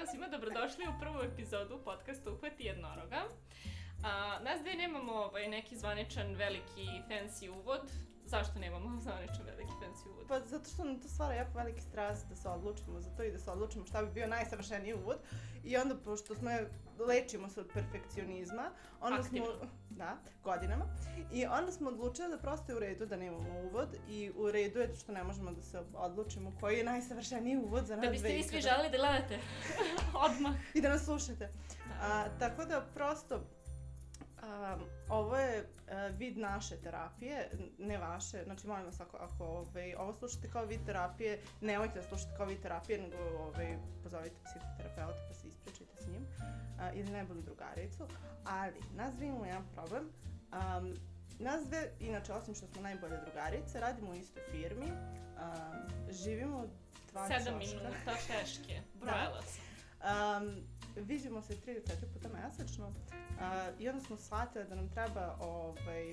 Zdravo svima, dobrodošli u prvu epizodu podcasta Uhvati jednoroga. A, nas dve nemamo ovaj, neki zvaničan veliki fancy uvod. Zašto nemamo zvaničan veliki fancy uvod? Pa zato što nam to stvara jako veliki stres da se odlučimo za to i da se odlučimo šta bi bio najsavršeniji uvod. I onda, pošto smo, lečimo se od perfekcionizma, onda Aktivno. smo, da, godinama, i onda smo odlučili da prosto je u redu da nemamo uvod i u redu je što ne možemo da se odlučimo koji je najsavršeniji uvod za nas Da biste vi svi želeli da gledate odmah. I da nas slušate. A, tako da prosto a, ovo je a, vid naše terapije, ne vaše. Znači molim vas ako, ako ovaj, ovo slušate kao vid terapije, nemojte da slušate kao vid terapije, nego ovaj, pozovite psihoterapeuta pa se ispričajte s njim a, ili najbolju drugaricu. Ali nas dve imamo jedan problem. Um, nas dve, inače, osim što smo najbolje drugarice, radimo u istoj firmi, um, živimo dva Sedam ćoška. minuta šeške. Brojala sam. Um, vidimo se tri do četiri puta mesečno uh, i onda smo shvatili da nam treba ovaj,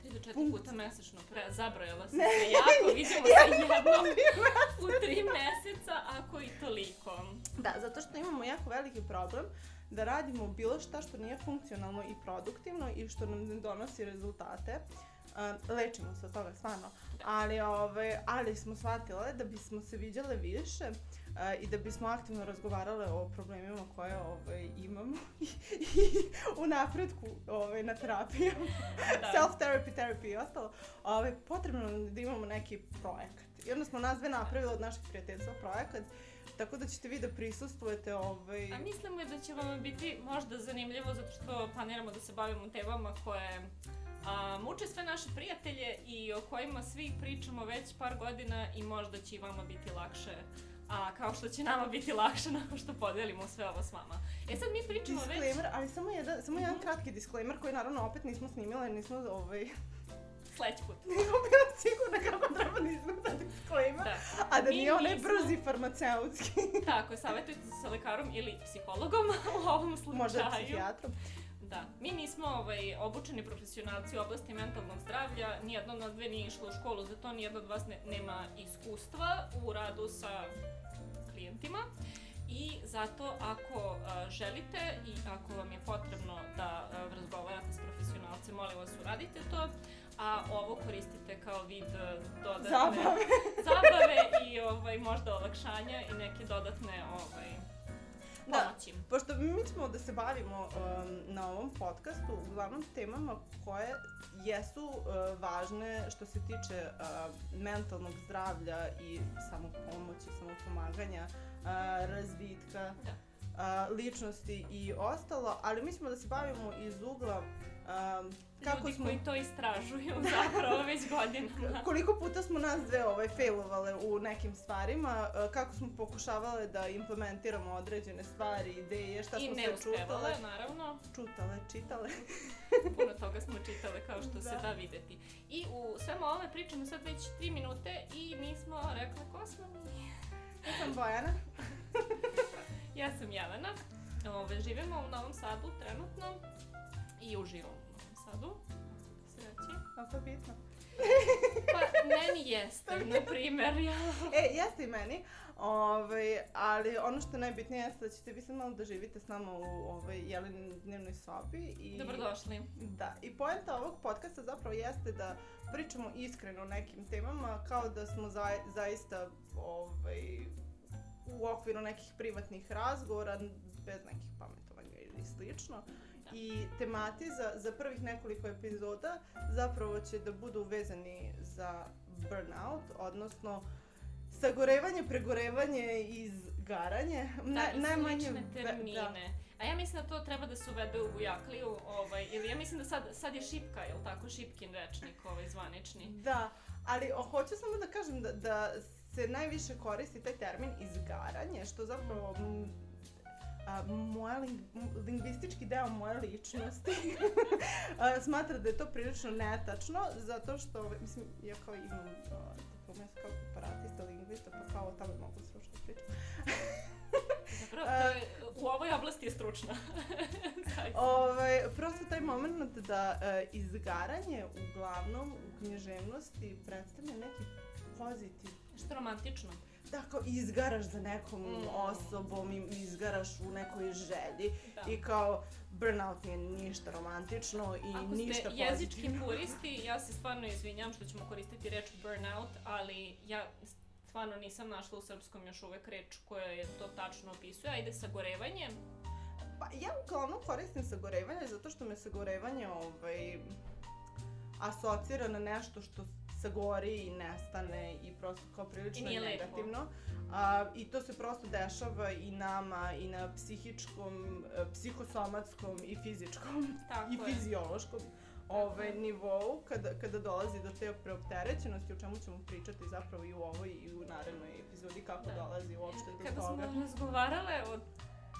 Tri do četiri Punkt. puta mesečno. Pre, zabrojala sam se jako. Vidimo se jednom u tri meseca, ako i toliko. Da, zato što imamo jako veliki problem da radimo bilo šta što nije funkcionalno i produktivno i što nam ne donosi rezultate. Lečimo se od toga stvarno, Da. ali, ovaj, ali smo shvatile da bismo se viđale više uh, i da bismo aktivno razgovarale o problemima koje ovaj, imamo i, u napretku ovaj, na terapiju. Da. self-therapy, therapy i ostalo, ove, potrebno da imamo neki projekat. I onda smo nas dve napravili od našeg prijateljstva projekat, tako da ćete vi da prisustvujete ovaj... A mislimo je da će vam biti možda zanimljivo zato što planiramo da se bavimo temama koje a, muče sve naše prijatelje i o kojima svi pričamo već par godina i možda će i vama biti lakše. A kao što će nama biti lakše nakon što podelimo sve ovo s vama. E sad mi pričamo već... Disclaimer, ali samo jedan, samo jedan Mhm. kratki disclaimer koji naravno opet nismo snimile, nismo ovaj, Sledeći put. nismo bila sigurna kako treba da izgleda disclaimer, Da. a da Mi nije onaj nismo- brzi farmaceutski, Tako, savjetujte se sa lekarom ili psihologom u ovom slučaju. možda psihijatrom. Da, mi nismo ovaj, obučeni profesionalci u oblasti mentalnog zdravlja, nijedno od nas dve nije išlo u školu, zato nijedno od vas ne, nema iskustva u radu sa klijentima. I zato ako a, želite i ako vam je potrebno da a, razgovarate s profesionalcem, molim vas uradite to, a ovo koristite kao vid dodatne Zabave. zabave i ovaj, možda olakšanja i neke dodatne ovaj, Da. pomoći. Pošto mi ćemo da se bavimo um, na ovom podcastu uglavnom temama koje jesu uh, važne što se tiče uh, mentalnog zdravlja i samopomoći, samopomaganja, uh, razvitka, Da. uh, ličnosti i ostalo, ali mi ćemo da se bavimo iz ugla um, kako Ljudi smo... koji to istražuju zapravo već godinama. Koliko puta smo nas dve ovaj, failovale u nekim stvarima, uh, kako smo pokušavale da implementiramo određene stvari, ideje, šta I smo uspevale, čutale, naravno. čutale, čitale. Puno toga smo čitale kao što se Da. da videti. I u svemu ovome pričamo sad već 3 minute i nismo rekli ko smo mi. Ja sam Bojana. Ja sam Jelena. Ove, živimo u Novom Sadu trenutno i uživamo u Novom Sadu. Se reći. A to je bitno. Pa, meni jeste, na primer, ja. E, jeste i meni, ovaj, ali ono što je najbitnije jeste da ćete vi sad malo da živite s nama u ovaj, Jelenin dnevnoj sobi. I, Dobrodošli. Da, i poenta ovog podcasta zapravo jeste da pričamo iskreno o nekim temama, kao da smo za, zaista ovaj, u okviru nekih privatnih razgovora, bez nekih pametovanja ili slično. I temati za, za prvih nekoliko epizoda zapravo će da budu vezani za burnout, odnosno sagorevanje, pregorevanje i izgaranje. Da, i najmanje termine. A ja mislim da to treba da se uvede u Bujakliju, ovaj, ili ja mislim da sad, sad je šipka, jel tako, šipkin rečnik, ovaj, zvanični. Da, ali o, hoću samo da kažem da, da se najviše koristi taj termin izgaranje, što zapravo m, a, moja ling, lingvistički deo moje ličnosti a, smatra da je to prilično netačno, zato što, mislim, ja kao imam a, diplomu kao separatista, lingvista, pa kao o tome mogu stručno pričati. Dobro, to je, u ovoj oblasti je stručna. Ovaj, prosto taj moment da e, izgaranje uglavnom u književnosti predstavlja neki pozitiv, Što romantično. Kao izgaraš za nekom Mm. osobom i izgaraš u nekoj želji Da. i kao burnout nije ništa romantično i Ako ništa ste jezički pozitivno. puristi, ja se stvarno izvinjam što ćemo koristiti reč burnout, ali ja stvarno nisam našla u srpskom još uvek reč koja je to tačno opisuje. Ajde, sagorevanje. Pa ja uglavnom koristim sagorevanje zato što me sagorevanje ovaj, asocira na nešto što sagori i nestane i prosto kao prilično I lepo. negativno. A, I to se prosto dešava i nama i na psihičkom, e, psihosomatskom i fizičkom Tako i je. fiziološkom ovaj, nivou kada, kada dolazi do te preopterećenosti o čemu ćemo pričati zapravo i u ovoj i u narednoj epizodi kako Da. dolazi uopšte do Kada toga. smo razgovarale o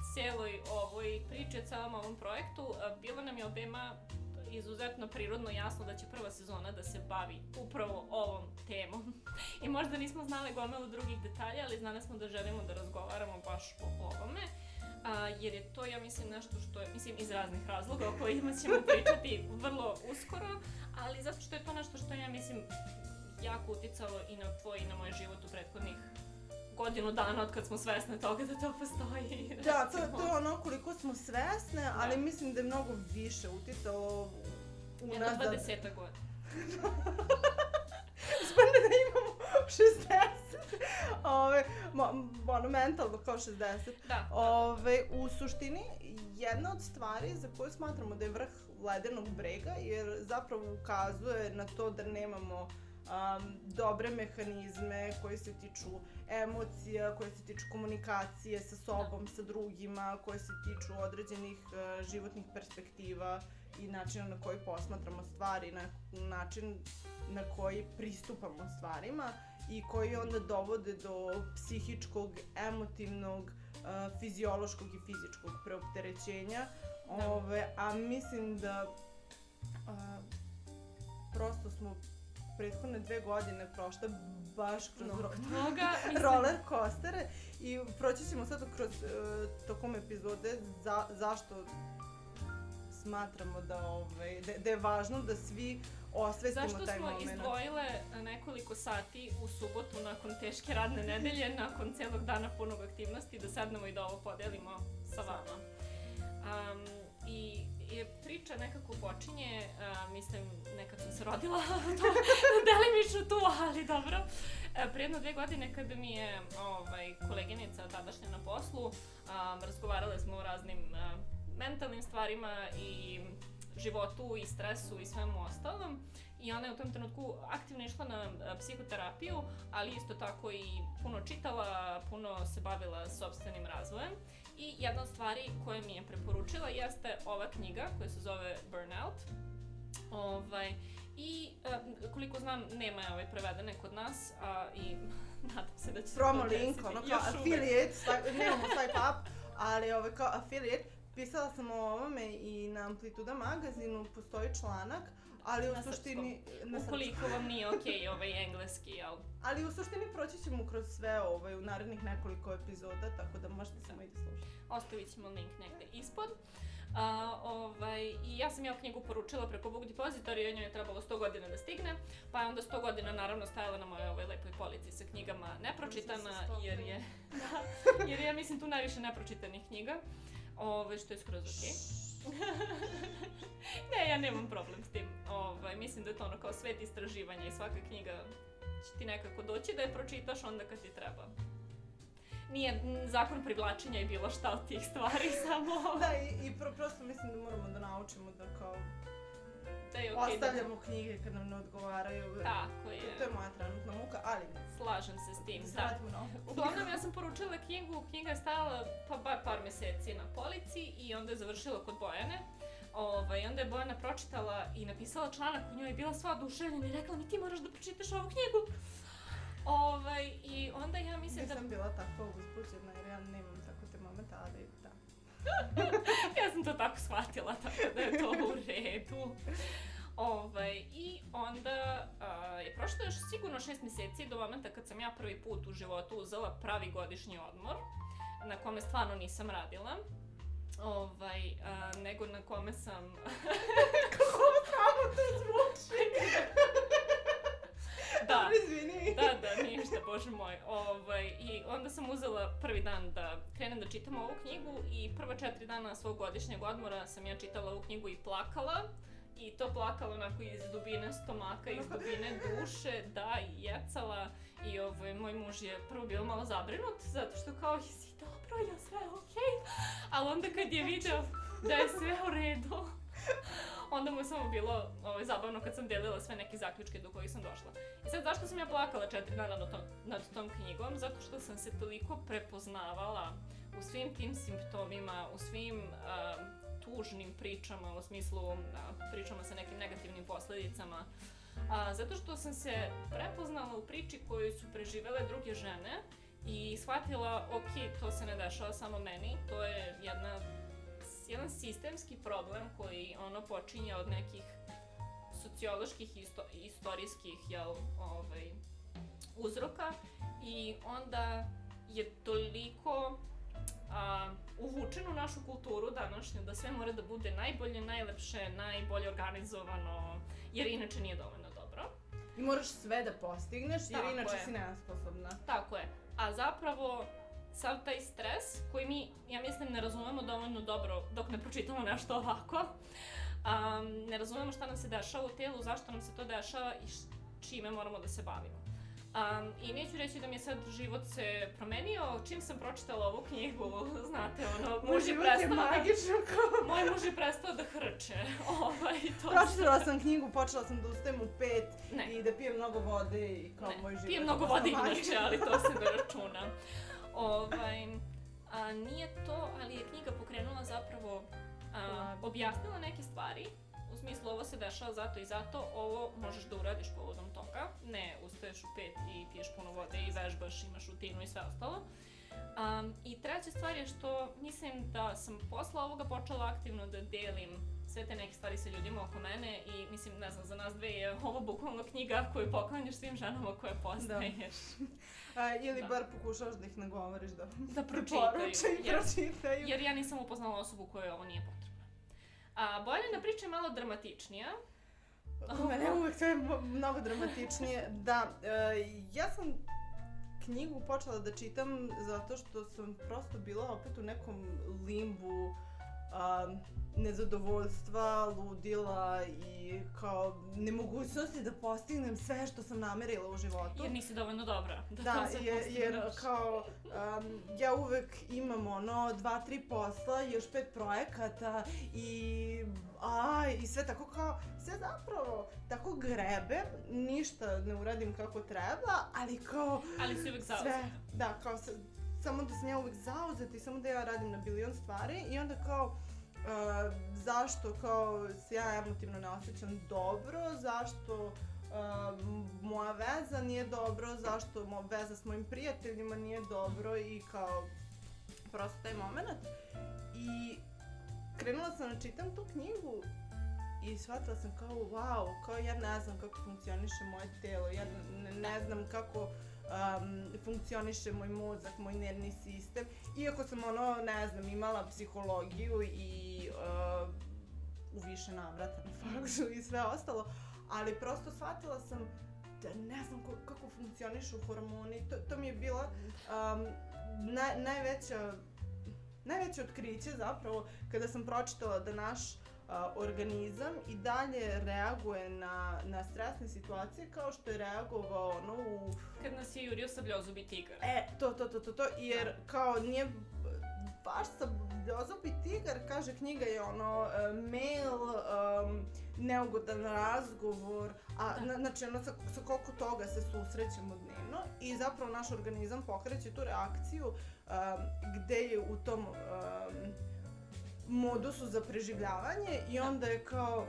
cijeloj ovoj priči, o celom ovom projektu, bilo nam je obema izuzetno prirodno jasno da će prva sezona da se bavi upravo ovom temom. I možda nismo znali gomilu drugih detalja, ali znali smo da želimo da razgovaramo baš o ovome. A, jer je to, ja mislim, nešto što je, mislim, iz raznih razloga o kojima ćemo pričati vrlo uskoro, ali zato što je to nešto što, ja mislim, jako uticalo i na tvoj i na moj život u prethodnih godinu dana od kad smo svesne toga da to postoji. Da, to, to je ono koliko smo svesne, ali Da. mislim da je mnogo više uticalo u Jedno nas da... 20 godina. Ispadne da imamo 60. Ove, mo, ono, mentalno kao 60. Da, Ove, u suštini, jedna od stvari za koju smatramo da je vrh ledenog brega, jer zapravo ukazuje na to da nemamo um, dobre mehanizme koji se tiču emocija, koje se tiču komunikacije sa sobom, sa drugima, koje se tiču određenih uh, životnih perspektiva i načina na koji posmatramo stvari, na način na koji pristupamo stvarima i koji onda dovode do psihičkog, emotivnog, uh, fiziološkog i fizičkog preopterećenja. Da. Ove, a mislim da uh, prosto smo prethodne dve godine prošle baš kroz Mnogo toga. roller coastere i proći ćemo sad kroz uh, tokom epizode za, zašto smatramo da, ovaj, da, da je važno da svi osvestimo Zašto taj smo moment. izdvojile nekoliko sati u subotu nakon teške radne nedelje, nakon celog dana punog aktivnosti, da sednemo i da ovo podelimo sa vama. Um, I i priča nekako počinje, uh, mislim, nekad sam se rodila, to delimično tu, ali dobro. E, Prije jedno dve godine kada mi je ovaj, koleginica tadašnja na poslu, um, razgovarale smo o raznim uh, mentalnim stvarima i životu i stresu i svemu ostalom. I ona je u tom trenutku aktivno išla na a, psihoterapiju, ali isto tako i puno čitala, puno se bavila sobstvenim razvojem. I jedna od stvari koje mi je preporučila jeste ova knjiga koja se zove Burnout. Ovaj, I a, koliko znam, nema je ovaj prevedene kod nas a, i nadam se da će se promo to link, ono kao affiliate, swipe, nemamo swipe up, ali ovaj kao affiliate, pisala sam o ovome i na Amplituda magazinu postoji članak, ali u suštini... Na. Ukoliko vam nije okej ovaj engleski, jel? Ali u suštini proći ćemo kroz sve ovaj, u narednih nekoliko epizoda, tako da možete samo i da slušate. Ostavit ćemo link negde ispod. A, ovaj, I ja sam ja knjigu poručila preko Book Depository, jer njoj je trebalo 100 godina da stigne, pa je onda 100 godina naravno stajala na mojoj ovoj lepoj polici sa knjigama nepročitana, jer je, da, jer je, ja mislim, tu najviše nepročitanih knjiga, ovaj, što je skroz okej. ne, ja nemam problem s tim. Ovaj, mislim da je to ono kao svet istraživanja i svaka knjiga će ti nekako doći da je pročitaš onda kad ti treba. Nije zakon privlačenja i bilo šta od tih stvari, samo Da, i, i pro, prosto mislim da moramo da naučimo da kao da je da... ostavljamo knjige kad nam ne odgovaraju. Tako To je, je moja trenutna muka, ali slažem se s tim, da da. Uglavnom, ja sam poručila knjigu, knjiga je stajala pa bar par meseci na polici i onda je završila kod Bojane. Ovaj, onda je Bojana pročitala i napisala članak u njoj je bila sva oduševljena i rekla mi ti moraš da pročitaš ovu knjigu. Ovaj, I onda ja mislim da... Nisam bila tako uzbuđena jer ja nemam tako te momente, ali da. ja sam to tako shvatila, tako da je to u redu. Ovaj, I onda a, je prošlo još sigurno šest mjeseci do momenta kad sam ja prvi put u životu uzela pravi godišnji odmor, na kome stvarno nisam radila. Ovaj, a, nego na kome sam... Kako pravo to zvuči? da, Izvini. da, da, ništa. bože moj. Ovaj, I onda sam uzela prvi dan da krenem da čitam ovu knjigu i prva četiri dana svog godišnjeg odmora sam ja čitala ovu knjigu i plakala. I to plakala onako iz dubine stomaka, iz dubine duše, da, i jecala. I ovaj, moj muž je prvo bio malo zabrinut, zato što kao, jesi dobro, je sve okej? Okay? Ali onda kad je video da je sve u redu, onda mu je samo bilo ovaj, zabavno kad sam delila sve neke zaključke do kojih sam došla. I sad zašto sam ja plakala četiri dana nad tom, nad tom knjigom? Zato što sam se toliko prepoznavala u svim tim simptomima, u svim uh, tužnim pričama, u smislu uh, pričama sa nekim negativnim posledicama. A, zato što sam se prepoznala u priči koju su preživele druge žene i shvatila, ok, to se ne dešava samo meni, to je jedna jedan sistemski problem koji ono počinje od nekih socioloških i isto, istorijskih jel, ovaj, uzroka i onda je toliko a, uvučen u našu kulturu današnju da sve mora da bude najbolje, najlepše, najbolje organizovano, jer inače nije dovoljno dobro. I moraš sve da postigneš, jer Tako inače je. si nesposobna. Tako je. A zapravo, sav taj stres koji mi, ja mislim, ne razumemo dovoljno dobro dok ne pročitamo nešto ovako. Um, ne razumemo šta nam se dešava u telu, zašto nam se to dešava i čime moramo da se bavimo. Um, I neću reći da mi je sad život se promenio, čim sam pročitala ovu knjigu, znate, ono, muž je prestao da, magično kao... moj muž je prestao da hrče, ovaj, to Pročitala sam knjigu, počela sam da ustajem u pet Ne. i da pijem mnogo vode i kao ne, moj život. pijem mnogo vode inače, magičan. ali to se ne računa. Ovaj, a, nije to, ali je knjiga pokrenula zapravo, a, objasnila neke stvari, u smislu ovo se dešava zato i zato, ovo možeš da uradiš povodom toga, ne ustaješ u pet i piješ puno vode i vežbaš, imaš rutinu i sve ostalo. Um, I treća stvar je što mislim da sam posle ovoga počela aktivno da delim sve te neke stvari sa ljudima oko mene i mislim, ne znam, za nas dve je ovo bukvalno knjiga koju poklanjaš svim ženama koje poznaješ. A, ili Da. bar pokušavaš da ih nagovoriš da, Da pročitaju, jer- pročitaju. Jer ja nisam upoznala osobu kojoj ovo nije potrebno. A, Boljana priča je malo dramatičnija. Kod mene uvek sve je mnogo dramatičnije. Da, e, ja sam knjigu počela da čitam zato što sam prosto bila opet u nekom limbu a, nezadovoljstva, ludila i kao nemogućnosti da postignem sve što sam namerila u životu. Jer nisi dovoljno dobra. Da, Da, sve jer postigneš. kao um, ja uvek imam ono dva, tri posla, još pet projekata i a, i sve tako kao, sve zapravo tako grebe, ništa ne uradim kako treba, ali kao Ali si sve, zauzeta. da, kao se, samo da sam ja uvek zauzeta i samo da ja radim na bilion stvari i onda kao uh, zašto kao se ja emotivno ne osjećam dobro, zašto uh, moja veza nije dobro, zašto moja veza s mojim prijateljima nije dobro i kao prosto taj moment. I krenula sam da čitam tu knjigu i shvatila sam kao wow, kao ja ne znam kako funkcioniše moje telo, ja ne, ne znam kako um, funkcioniše moj mozak, moj nervni sistem. Iako sam ono, ne znam, imala psihologiju i uh, u više navrata na faksu i sve ostalo, ali prosto shvatila sam da ne znam ko, kako funkcionišu hormoni. To, to mi je bila um, naj, najveća najveće otkriće zapravo kada sam pročitala da naš organizam i dalje reaguje na, na stresne situacije kao što je reagovao ono u Kad nas je jurio sabljozubi tigar. E, to, to, to, to, to, jer kao nije baš sa Ljozobi tigar, kaže knjiga je ono, e, mail, um, neugodan razgovor, a Da. na, znači ono sa, sa koliko toga se susrećemo dnevno i zapravo naš organizam pokreće tu reakciju um, gde je u tom um, modusu za preživljavanje i onda je kao,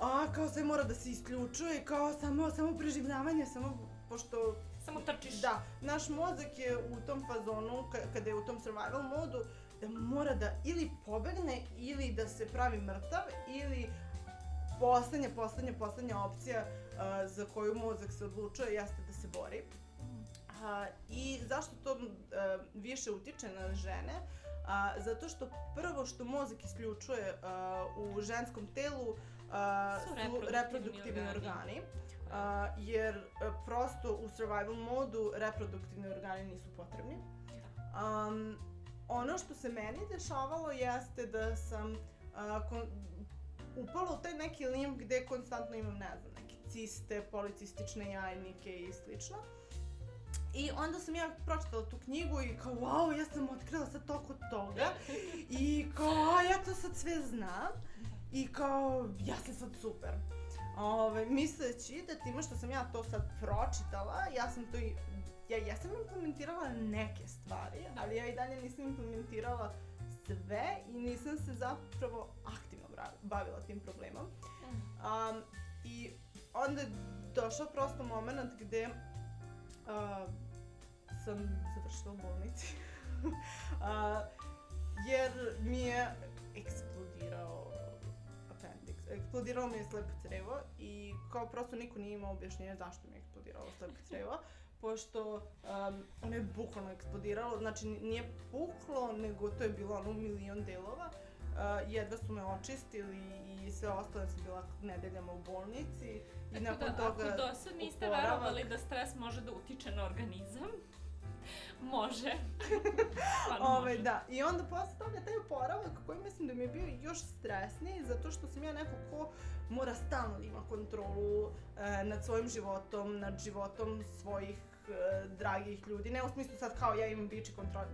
a kao sve mora da se isključuje, kao samo, samo preživljavanje, samo pošto Samo trčiš. da, naš mozak je u tom fazonu, ka- kada je u tom survival modu, da mora da ili pobegne, ili da se pravi mrtav, ili poslednja, poslednja, poslednja opcija a, za koju mozak se odlučuje jeste da se bori. A, I zašto to a, više utiče na žene? A, zato što prvo što mozak isključuje a, u ženskom telu a, Su su reproduktivni reproduktivni organi. organi a, jer a, prosto u survival modu reproduktivni organi nisu potrebni. Um, ono što se meni dešavalo jeste da sam a, kon, upala u taj neki limb gde konstantno imam, ne znam, neke ciste, policistične jajnike i slično. I onda sam ja pročitala tu knjigu i kao, wow, ja sam otkrila sad toliko toga. I kao, a ja to sad sve znam. I kao, ja sam sad super. Ove, misleći da time što sam ja to sad pročitala, ja sam to i ja jesam implementirala neke stvari, ali ja i dalje nisam implementirala sve i nisam se zapravo aktivno bavila tim problemom. Um, I onda je došao prosto moment gde uh, sam završila u bolnici. uh, jer mi je eksplodirao appendix. Eksplodiralo mi je slepo crevo i kao prosto niko nije imao objašnjenje zašto mi je eksplodiralo slepo crevo pošto um, ono je bukvalno eksplodiralo, znači nije puklo, nego to je bilo ono milion delova. Uh, jedva su me očistili i sve ostalo sam bila nedeljama u bolnici. I Tako nakon da, toga ako do sad niste oporavak. verovali da stres može da utiče na organizam, može. Stvarno Ove, može. da, i onda posle toga taj oporavak koji mislim da mi je bio još stresniji zato što sam ja neko ko mora stalno da ima kontrolu e, nad svojim životom, nad životom svojih e, dragih ljudi. Ne u smislu sad kao ja imam bići kontrol,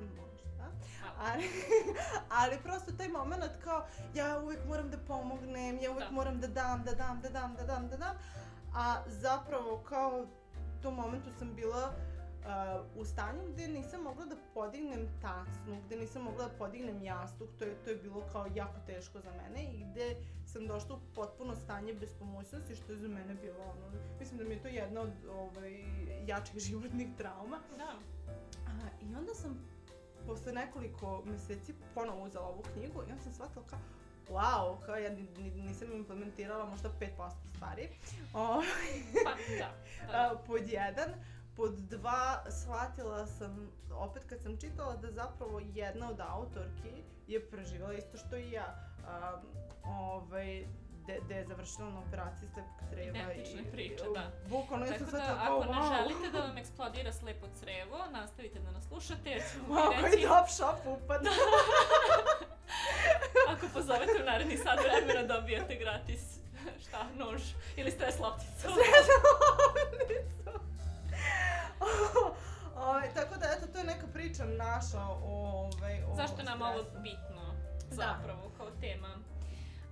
možda, ali, ali prosto taj moment kao ja uvijek moram da pomognem, ja uvijek Da. moram da dam, da dam, da dam, da dam, da dam, a zapravo kao u tom momentu sam bila uh, u stanju gde nisam mogla da podignem tacnu, gde nisam mogla da podignem jastuk, to je, to je bilo kao jako teško za mene i gde sam došla u potpuno stanje bespomoćnosti, što je za mene bilo ono, mislim da mi je to jedna od ovaj, jačih životnih trauma. Da. A, I onda sam posle nekoliko meseci ponovo uzela ovu knjigu i onda sam shvatila kao, wow, kao ja ni- ni- nisam implementirala možda 5% stvari. O, Pa, da. da. pod jedan. Pod dva, shvatila sam, opet kad sam čitala, da zapravo jedna od autorki je preživjela isto što i ja. Um, ovaj, de, de je završila na operaciji slepog creva. Identične priče, da. Bukvalno, ja sam Tako da, ako ne želite da vam eksplodira slepo crevo, nastavite da nas slušate, jer ćemo wow, koji top shop upad. ako pozovete u naredni sat vremena, dobijate gratis šta, nož ili stres lopticu. Ove, tako da, eto, to je neka priča naša o, ovaj, o Zašto nam ovo stresu. bitno, Da. zapravo, kao tema?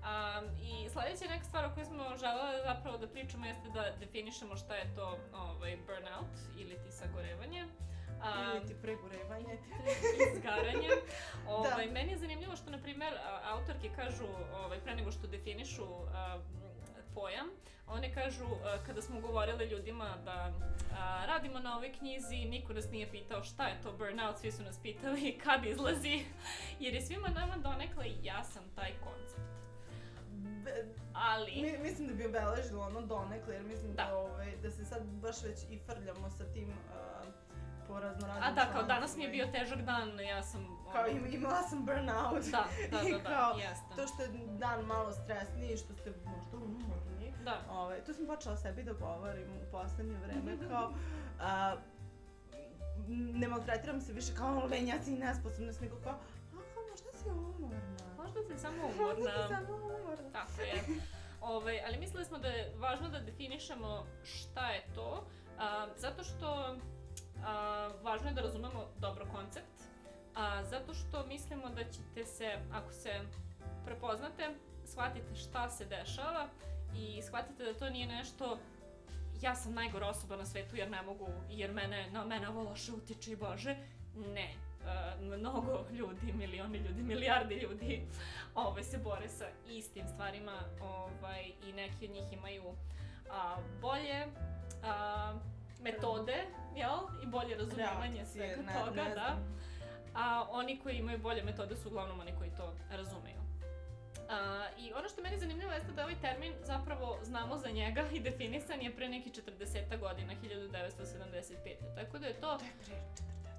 Um, I sledeća neka stvar o kojoj smo želele zapravo da pričamo jeste da definišemo šta je to ovaj, burnout ili ti sagorevanje. Um, Ili ti pregorevanje. izgaranje. Ovaj, Meni je zanimljivo što, na primjer, a, autorke kažu, ovaj, pre nego što definišu a, pojam, one kažu, a, kada smo govorile ljudima da a, radimo na ovoj knjizi, niko nas nije pitao šta je to burnout, svi su nas pitali kad izlazi, jer je svima nama donekle jasan taj koncept. Ali, Mi, mislim da bi obeležilo ono donekle, jer mislim da, Da. ovaj, da se sad baš već i frljamo sa tim uh, po raznoraznim a da, kao danas mi je bio težak dan, ja sam... i- Kao ono, im, imala sam burnout. Da, da, da, da, kao, jeste. To što je dan malo stresniji, što ste možda umorni. Da. Ovaj, to sam počela sebi da govorim u poslednje vreme, kao... A, ne maltretiram se više kao lenjaci i nesposobnost, nego kao, a kao možda si umorna. Možda si samo Možda umorna. si samo umorna. Tako je. Ovaj, ali mislili smo da je važno da definišemo šta je to, a, zato što a, važno je da razumemo dobro koncept, a zato što mislimo da ćete se, ako se prepoznate, shvatite šta se dešava i shvatite da to nije nešto ja sam najgora osoba na svetu jer ne mogu, jer mene, na mene ovo loše utiče i bože. Ne, mnogo ljudi, milioni ljudi, milijardi ljudi ovaj, se bore sa istim stvarima ovaj, i neki od njih imaju a, bolje a, metode, jel? I bolje razumevanje Reakcije, svega ne- toga, ne da. A oni koji imaju bolje metode su uglavnom oni koji to razumeju. A, I ono što meni zanimljivo jeste da ovaj termin zapravo znamo za njega i definisan je pre neki 40 godina, 1975. Tako da je to To je pre 40 godina.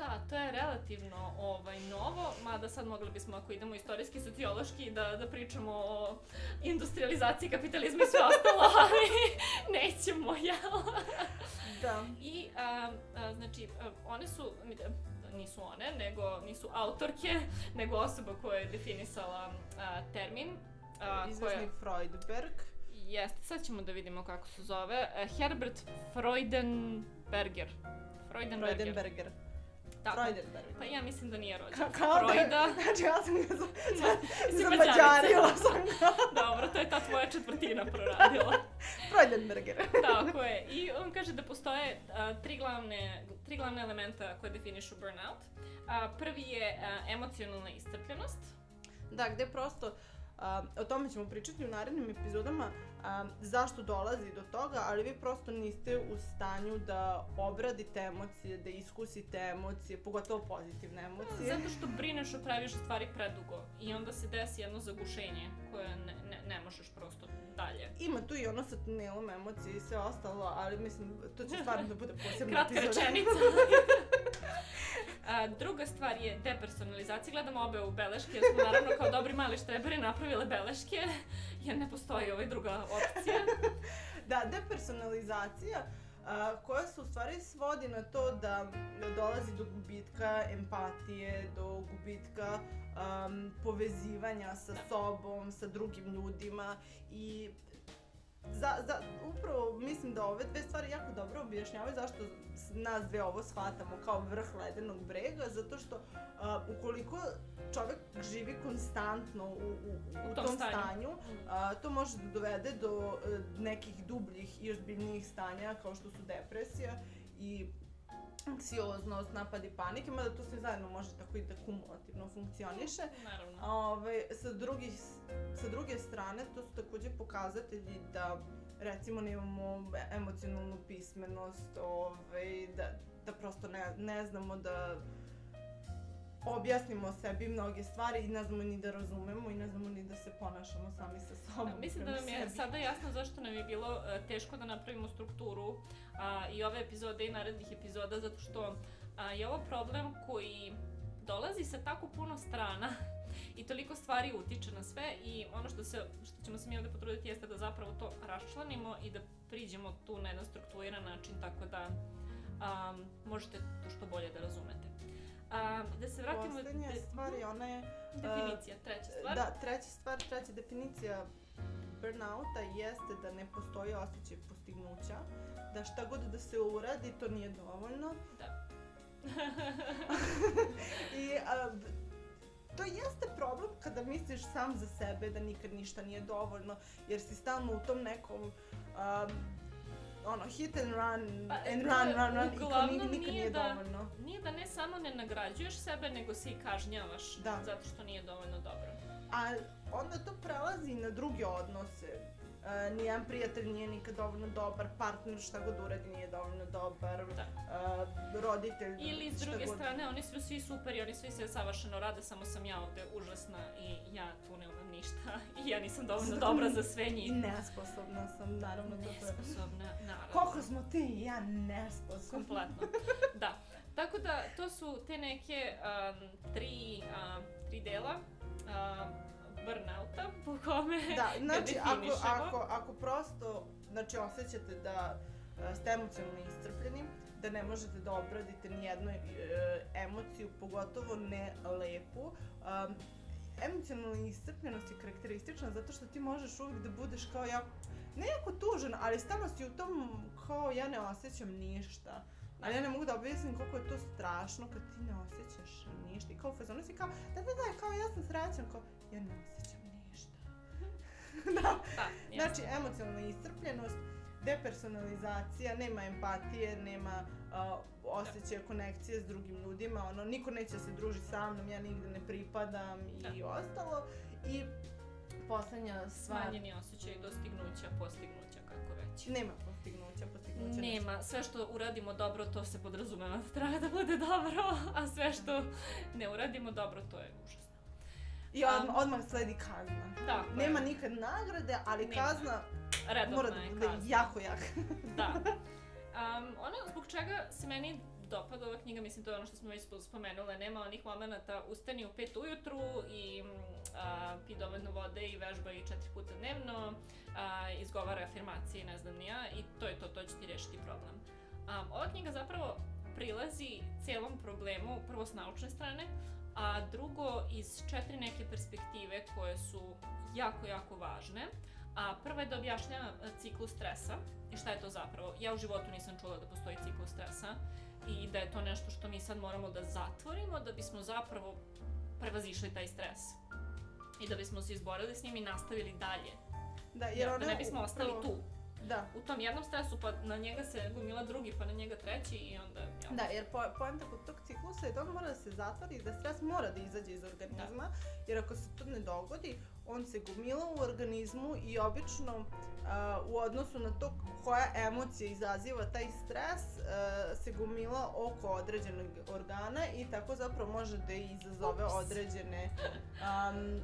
Da, to je relativno ovaj, novo, mada sad mogli bismo, ako idemo istorijski, sociološki, da, da pričamo o industrializaciji kapitalizma i sve ostalo, ali nećemo, jel? Da. I, a, a, znači, a, one su, nisu one, nego nisu autorke, nego osoba koja je definisala a, termin. A, Izvesni Freudberg. Jeste, sad ćemo da vidimo kako se zove. Herbert Freudenberger. Freudenberger. Freudenberger. Tako. Freudenberger. Pa ja mislim da nije rođen. Ka- kao da, Freuda. znači ja sam ga za, za Mađarica. Mađarila sam ga. Dobro, to je ta tvoja četvrtina proradila. Freudenberger. Tako je. I on kaže da postoje a, tri, glavne, tri glavne elementa koje definišu burnout. A, prvi je a, emocionalna iscrpljenost. Da, gde prosto, a, o tome ćemo pričati u narednim epizodama, a, zašto dolazi do toga, ali vi prosto niste u stanju da obradite emocije, da iskusite emocije, pogotovo pozitivne emocije. Zato što brineš o previše stvari predugo i onda se desi jedno zagušenje koje ne, ne, ne možeš prosto dalje. Ima tu i ono sa tunelom emocije i sve ostalo, ali mislim, to će stvarno da bude posebna Kratka epizoda. rečenica. A, druga stvar je depersonalizacija. Gledamo obe u beleške, jer smo naravno kao dobri mali štreberi napravile beleške, jer ne postoji ovaj druga opcija. Da, depersonalizacija a, koja se u stvari svodi na to da dolazi do gubitka empatije, do gubitka um, povezivanja sa Da. sobom, sa drugim ljudima i za, za, upravo mislim da ove dve stvari jako dobro objašnjavaju zašto nas dve ovo shvatamo kao vrh ledenog brega, zato što a, ukoliko čovek živi konstantno u, u, u, U tom, tom stanju, stanju. a, to može da dovede do e, nekih dubljih i ozbiljnijih stanja kao što su depresija i anksioznost, napadi panike, mada to sve zajedno može tako i da kumulativno funkcioniše. Naravno. Ove, sa, drugih, sa druge strane, to su takođe pokazatelji da recimo nemamo emocionalnu pismenost, ove, da, da prosto ne, ne znamo da objasnimo sebi mnoge stvari i ne znamo ni da razumemo i ne znamo ni da se ponašamo sami sa sobom. Da, mislim da nam je sebi. sada jasno zašto nam je bilo e, teško da napravimo strukturu a, i ove epizode i narednih epizoda, zato što a, je ovo problem koji dolazi sa tako puno strana i toliko stvari utiče na sve i ono što, se, što ćemo se mi ovde potruditi jeste da zapravo to raščlanimo i da priđemo tu na jedan strukturiran način tako da a, možete to što bolje da razumete. A, da se vratimo... Poslednja de- stvar je ona je... Definicija, treća stvar. Da, treća stvar, treća definicija burnouta jeste da ne postoji osjećaj postignuća, da šta god da se uradi, to nije dovoljno. Da. I a, to jeste problem kada misliš sam za sebe da nikad ništa nije dovoljno, jer si stalno u tom nekom um, ono, hit and run, Pa, and to run, je run, run, i kao uglavnom nikad, nije da- dovoljno. Nije da ne samo ne nagrađuješ sebe, nego se i kažnjavaš Da. zato što nije dovoljno dobro. A onda to prelazi na druge odnose. Uh, nijedan prijatelj nije nikad dovoljno dobar, partner šta god uradi nije dovoljno dobar, Da. uh, roditelj Ili s druge god. strane, oni su svi super i oni svi sve savršeno rade, samo sam ja ovde užasna i ja tu ne umem ništa i ja nisam dovoljno Zato dobra za sve njih. nesposobna sam, naravno. Nesposobna, naravno. Koliko smo ti i ja nesposobni. Kompletno. Da. Tako da, to su te neke um, tri, um, tri dela um, burnouta po kome Da, znači ako, definišemo. ako, ako prosto znači, osjećate da e, ste emocionalno iscrpljeni, da ne možete da obradite ni jednu e, emociju, pogotovo ne lepu, um, emocionalna iscrpljenost je karakteristična zato što ti možeš uvijek da budeš kao jako, ne jako tužan, ali stalno si u tom kao ja ne osjećam ništa. Ali ja ne mogu da objasnim koliko je to strašno kad ti ne osjećaš ništa. I kao u fazonu si kao, da, da, da, kao ja sam srećan, kao ja ne osjećam ništa. da. Jasno. Znači, emocionalna iscrpljenost, depersonalizacija, nema empatije, nema uh, osjećaja konekcije s drugim ljudima, ono, niko neće da se druži sa mnom, ja nigde ne pripadam i Da. ostalo. I poslednja stvar, Smanjeni osjećaj dostignuća, postignuća, kako već. nema postignuća, postignuća. Nema, sve što uradimo dobro, to se podrazumeva da treba da bude dobro, a sve što ne uradimo dobro, to je užasno. I odmah, odmah sledi kazna. Tako je. Nema nikad nagrade, ali Nema. kazna Redovna mora da je bude jako jaka. Da. Um, ono zbog čega se meni dopada ova knjiga, mislim to je ono što smo već spomenule, nema onih momenta ustani u pet ujutru i a, pi dovoljno vode i vežba i četiri puta dnevno, a, izgovara afirmacije i ne znam ni ja i to je to, to će ti rešiti problem. A, ova knjiga zapravo prilazi celom problemu, prvo s naučne strane, a drugo iz četiri neke perspektive koje su jako, jako važne. A prva je da objašnjava e, ciklus stresa i šta je to zapravo. Ja u životu nisam čula da postoji ciklus stresa i da je to nešto što mi sad moramo da zatvorimo da bismo zapravo prevazišli taj stres. I da bismo se izborili s njim i nastavili dalje. Da, jer Ja, da ne bismo ostali upravo- tu. Da, U tom jednom stresu, pa na njega se gomila drugi, pa na njega treći i onda... Ja. Da, jer po, poenta kod tog ciklusa je da on mora da se zatvori i da stres mora da izađe iz organizma, jer ako se to ne dogodi, on se gomila u organizmu i obično a, u odnosu na to koja emocija izaziva taj stres a, se gomila oko određenog organa i tako zapravo može da izazove Ups. određene am,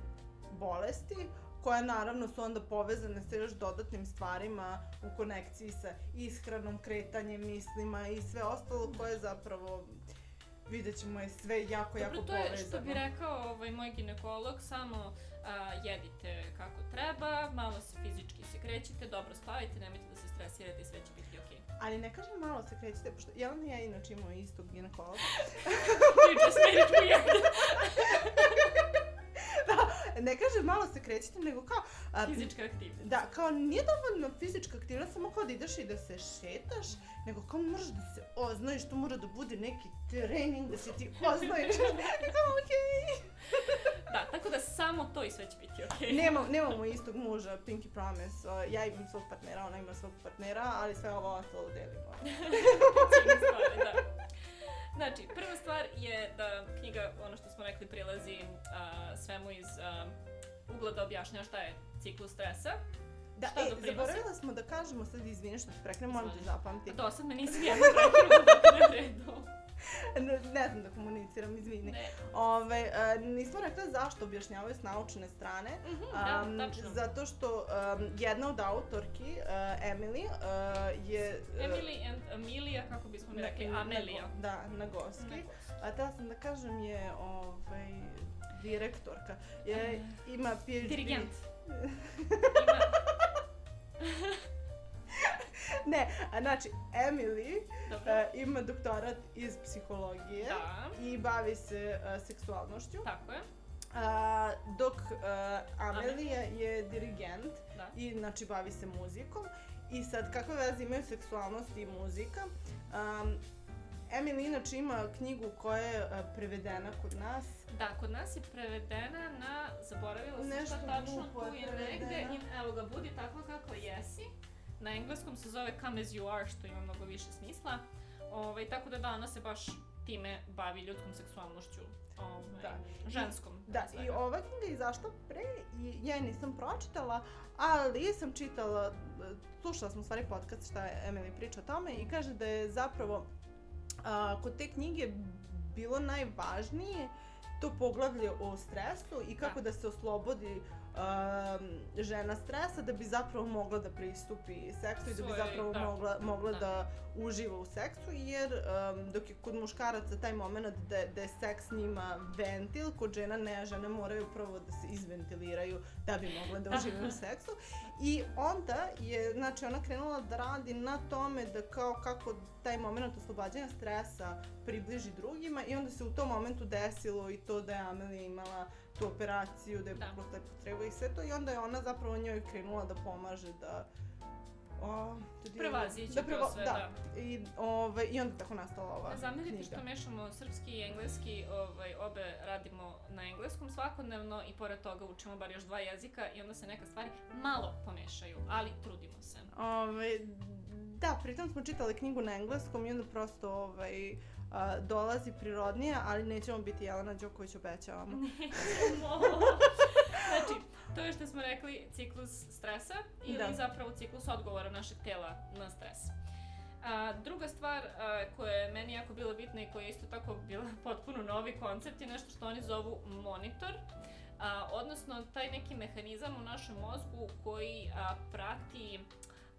bolesti koje naravno su onda povezane sa još dodatnim stvarima u konekciji sa ishranom, kretanjem, mislima i sve ostalo koje zapravo vidjet ćemo je sve jako, jako Dobro, to je povezano. što bi rekao ovaj, moj ginekolog, samo a, jedite kako treba, malo se fizički se krećite, dobro spavajte, nemojte da se stresirate i sve će biti okej. Ali ne kažem malo se krećete, pošto Jelena i ja inače imamo istog ginekologa. You just made it weird. ne kažem malo se krećete, nego kao... a, Fizička aktivnost. Da, kao nije dovoljno fizička aktivnost, samo kao da ideš i da se šetaš, nego kao moraš da se oznojiš, to mora da bude neki trening, da se ti oznojiš. kao, okej. Da, tako da samo to i sve će biti okej. Nemam, nemamo istog muža, Pinky Promise. Uh, ja imam svog partnera, ona ima svog partnera, ali sve ovo ostalo delimo. Stvari, da. Znači, prva stvar je da knjiga, ono što smo rekli, prilazi a, ugla da objašnjava šta je ciklus stresa. Da, Šta e, zaboravila smo da kažemo, sad izvini što te preknem, moram da Izvoli. zapamtim. Do sad me nisi jedno je u redu. Ne, ne znam da komuniciram, izvini. Ne. Ove, uh, nismo rekli zašto objašnjavaju s naučne strane. Mhm, Um, da, tačno. zato što um, jedna od autorki, uh, Emily, uh, je... Emily and Amelia, kako bismo mi rekli, Amelia. Da, na goski. A da sam da kažem je ovaj, direktorka. Je, ima PhD. Dirigent. Ima, Ne, a znači Emily dobro. uh, ima doktorat iz psihologije Da, i bavi se uh, seksualnošću. tako je. A, dok uh, Amelija je dirigent Da. i znači bavi se muzikom. I sad kakve veze imaju seksualnost i muzika? Um, Emily inače ima knjigu koja je uh, prevedena kod nas. Da, kod nas je prevedena na, zaboravila sam Nešto šta tačno tu je negde, prevedena. i evo ga, budi tako kako jesi. Na engleskom se zove Come as you are, što ima mnogo više smisla. Ovaj, tako da da, ona se baš time bavi ljudskom seksualnošću. Ovaj, Da. Ženskom. Da, pre i ova knjiga izašla pre i ja nisam pročitala, ali sam čitala, slušala sam u stvari podcast šta je Emily priča o tome i kaže da je zapravo a, kod te knjige bilo najvažnije to poglavlje o stresu i kako da, se oslobodi um, žena stresa da bi zapravo mogla da pristupi seksu i da bi zapravo da. mogla, mogla Da. da. Uživa u seksu jer um, dok je kod muškaraca taj moment da, da je seks njima ventil, kod žena ne, žene moraju prvo da se izventiliraju da bi mogle da uživaju u seksu i onda je, znači ona krenula da radi na tome da kao kako taj moment oslobađanja stresa približi drugima i onda se u tom momentu desilo i to da je Amelija imala tu operaciju, da je Da. pukla taj potreba i sve to i onda je ona zapravo njoj krenula da pomaže da o, dio- Prevazići da to sve, da. I, ove, I onda tako nastala ova Ne zamerite što mešamo srpski i engleski, ovaj, obe radimo na engleskom svakodnevno i pored toga učimo bar još dva jezika i onda se neka stvari malo pomešaju, ali trudimo se. Ove, da, pritom smo čitali knjigu na engleskom i onda prosto ovaj, a, dolazi prirodnije, ali nećemo biti Jelena Đoković, obećavamo. Nećemo. znači, to je što smo rekli ciklus stresa ili Da. zapravo ciklus odgovora našeg tela na stres. A, druga stvar a, koja je meni jako bila bitna i koja je isto tako bila potpuno novi koncept je nešto što oni zovu monitor. A, odnosno taj neki mehanizam u našem mozgu koji a, prati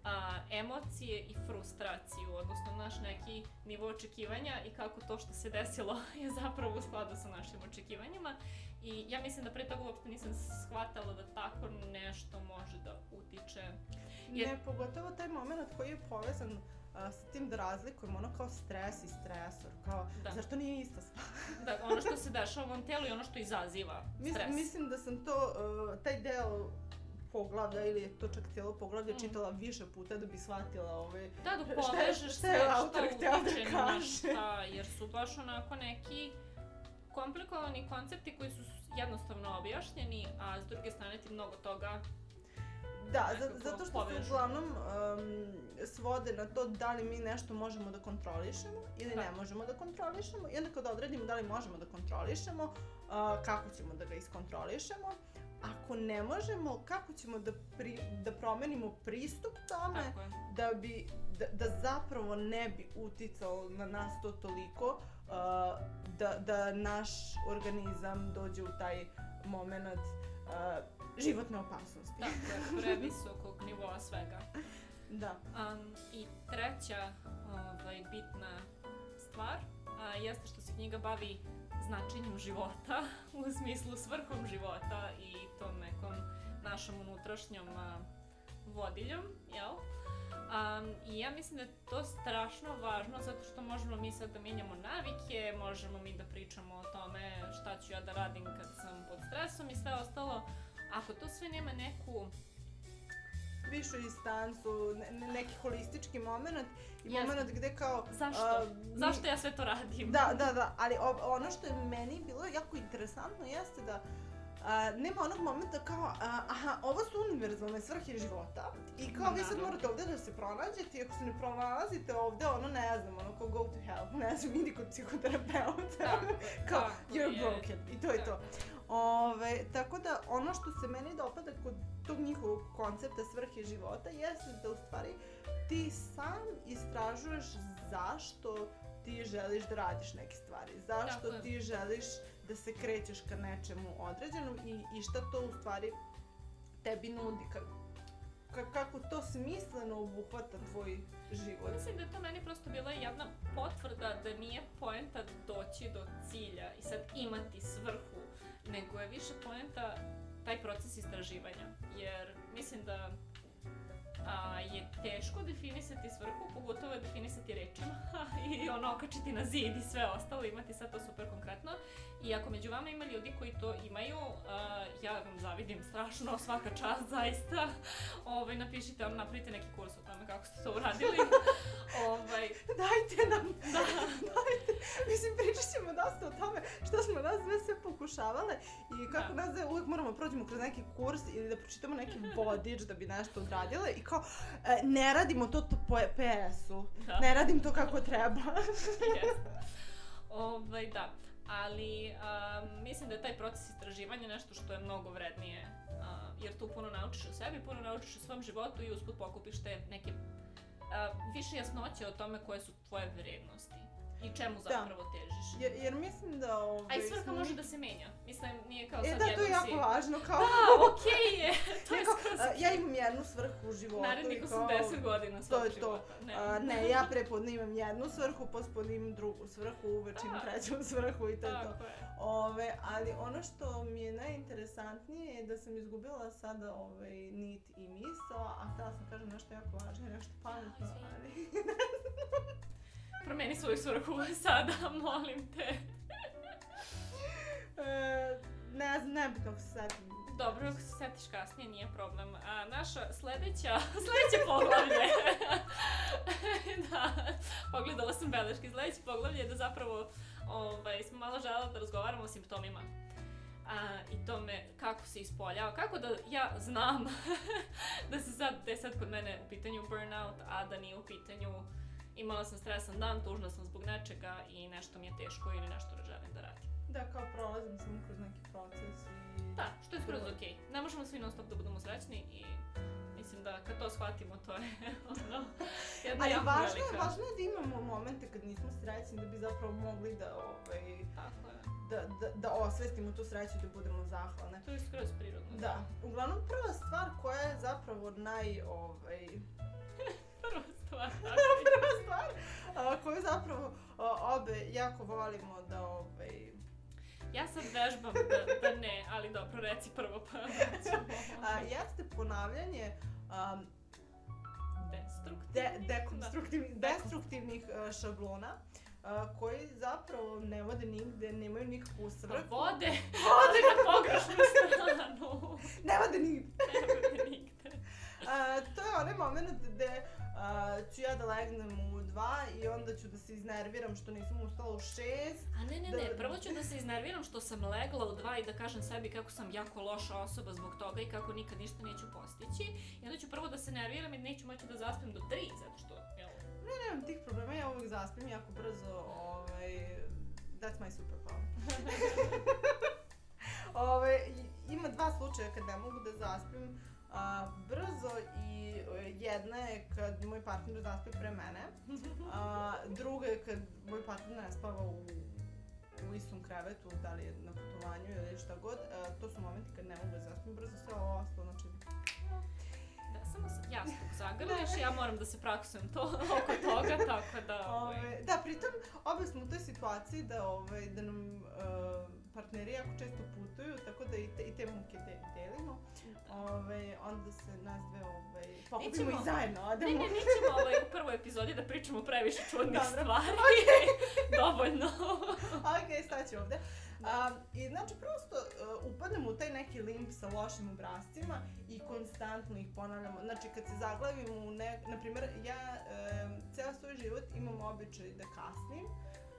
a, emocije i frustraciju, odnosno naš neki nivo očekivanja i kako to što se desilo je zapravo u skladu sa našim očekivanjima. I ja mislim da pre toga uopšte nisam shvatala da tako nešto može da utiče. Jer... Ne, pogotovo taj moment koji je povezan a, sa tim da razlikujemo ono kao stres i stresor, kao, Da. zar to nije ista stvar? Da, ono što se dešava u ovom telu i ono što izaziva Mis, stres. mislim da sam to, uh, taj deo poglavlja ili je to čak cijelo poglavlje Mm. čitala više puta da bi shvatila ovaj... Da, Šta je- povežeš šta je sve autor šta hteo da kaže? šta, jer su baš onako neki komplikovani koncepti koji su jednostavno objašnjeni, a s druge strane ti mnogo toga Da, za, zato što se uglavnom um, svode na to da li mi nešto možemo da kontrolišemo ili Da. ne možemo da kontrolišemo i onda kada odredimo da li možemo da kontrolišemo, uh, kako ćemo da ga iskontrolišemo, ako ne možemo, kako ćemo da, pri, da promenimo pristup tome da bi, da, da zapravo ne bi uticalo na nas to toliko uh, da, da naš organizam dođe u taj moment uh, životne opasnosti. Tako je, previsokog nivoa svega. Da. Um, I treća ovaj, bitna stvar a, jeste što se knjiga bavi značenjem života, u smislu svrhom života i tom nekom našom unutrašnjom a, vodiljom, jel? Um, I ja mislim da je to strašno važno zato što možemo mi sad da mijenjamo navike, možemo mi da pričamo o tome šta ću ja da radim kad sam pod stresom i sve ostalo. Ako to sve nema neku Višu instancu, ne, ne- neki holistički moment i Jeste. moment gde kao... Zašto? mi- Zašto ja sve to radim? Da, da, da, ali o- ono što je meni bilo jako interesantno jeste da a, nema onog momenta kao, a, aha, ovo su univerzalne svrhe života i kao vi sad morate ovde da se pronađete i ako se ne pronalazite ovde, ono ne znam, ono kao go to hell, ne znam, idi kod psihoterapeuta. Je, kao, tako you're je. broken. I to je to. Ove, tako da, ono što se meni dopada kod tog njihovog koncepta svrhe života jeste da u stvari ti sam istražuješ zašto ti želiš da radiš neke stvari. Zašto Tako ti želiš da se krećeš ka nečemu određenom i, i šta to u stvari tebi nudi. Ka, ka, kako to smisleno obuhvata tvoj život. Mislim da je to meni prosto bila jedna potvrda da nije poenta doći do cilja i sad imati svrhu, nego je više poenta taj proces istraživanja. Jer mislim da a, je teško definisati svrhu, pogotovo je definisati rečima i ono okačiti na zid i sve ostalo, imati sad to super konkretno. I ako među vama ima ljudi koji to imaju, a, ja vam zavidim strašno, svaka čast zaista. Ovaj, napišite vam, napravite neki kurs o tome kako ste to uradili. ovaj, Dajte nam, da, dajte. Mislim, pričat ćemo dosta o tome što smo nas sve sve pokušavale i kako Da. nas sve uvijek moramo prođemo kroz neki kurs ili da pročitamo neki vodič da bi nešto odradile i kao, e, ne radimo to, to po PS-u, da. ne radim to kako treba. Jeste. Ovaj, da. Ali um, mislim da je taj proces istraživanja nešto što je mnogo vrednije. Uh, jer tu puno naučiš o sebi, puno naučiš o svom životu i usput pokupiš te neke uh, više jasnoće o tome koje su tvoje vrednosti i čemu Da. zapravo težiš. jer, jer mislim da... Ovaj, A i svrha smo može da se menja. Mislim, nije kao E sad da, to je jako si... važno, kao... Da, okej je. to je Neko, skroz... a, ja imam jednu svrhu u životu Narednih i kao... 80 godina svog to je to. života. Ne. A, ne, ja prepodne imam jednu svrhu, pospodne imam drugu svrhu, uveče imam Da. treću svrhu i to je to. Je. Ove, ali ono što mi je najinteresantnije je da sam izgubila sada ovaj, nit i misao, a htela sam kažem nešto jako važno nešto pametno, ali... Promeni svoju svrhu sada, molim te. e, ne znam, nebitno ako se setim. Dobro, ako se setiš kasnije, nije problem. A, naša sledeća, sledeće poglavlje. da, pogledala sam beleške. Sledeće poglavlje je da zapravo ovaj, smo malo želeli da razgovaramo o simptomima. A, I tome kako se ispoljava, kako da ja znam da se sad, da je sad kod mene u pitanju burnout, a da nije u pitanju imala sam stresan dan, tužna sam zbog nečega i nešto mi je teško ili nešto ne želim da radim. Da, kao prolazim samo kroz neki proces i... Da, što je skroz okej. Ne možemo svi non stop da budemo srećni i mislim da kad to shvatimo to je ono jedna Ali jako važno velika. važno je da imamo momente kad nismo srećni da bi zapravo mogli da, ovaj, Tako je. da, da, da osvestimo tu sreću, da budemo zahvalne. To je skroz prirodno. Da, uglavnom prva stvar koja je zapravo naj, ovaj, Prva stvar. prva stvar a, koju zapravo a, obe jako volimo da, ovaj, Ja sad vežbam da, da ne, ali dobro, reci prvo pa a, jeste ponavljanje a, Destruktivni. de, dekonstruktivnih, destruktivnih a, šablona a, koji zapravo ne vode nigde, nemaju nikakvu Da. svrhu. Vode, vode na pogrešnu stranu. Ne vode nigde. Ne vode nigde. A, to je onaj moment gde a, ću ja da legnem u dva i onda ću da se iznerviram što nisam ustala u šest. A ne, ne, Da- ne, prvo ću da se iznerviram što sam legla u dva i da kažem sebi kako sam jako loša osoba zbog toga i kako nikad ništa neću postići. I onda ću prvo da se nerviram i neću moći da zaspim do tri, zato što, jel, Ne, nemam tih problema, ja uvijek zaspim jako brzo, ovaj, that's my superpower. Ove, i- ima dva slučaja kad ne mogu da zaspim a, brzo i e, jedna je kad moj partner zaspi pre mene, a druga je kad moj partner ne spava u, u istom krevetu, da li je na putovanju ili šta god, a, to su momenti kad ne mogu da zaspim brzo, sve ovo ostalo, znači da, samo se jasnog zagrliš i ja moram da se praksujem to, oko toga, tako da, ovaj, Ove, da, pritom, obe smo u toj situaciji da, ovaj, da nam uh, partneri jako često putuju, tako da i te, i te muke de, delimo. Ove, onda se nas dve ovaj, pokupimo Nećemo- i zajedno Ne, odemo. ne, nećemo ovaj, u prvoj epizodi da pričamo previše čudnih Dobro. stvari. Dovoljno. ok, staću ovde. A, I znači, prosto uh, upadnemo u taj neki limp sa lošim obrazcima i konstantno ih ponavljamo. Znači, kad se zaglavimo u ne... Na primjer, ja um, ceo svoj život imam običaj da kasnim,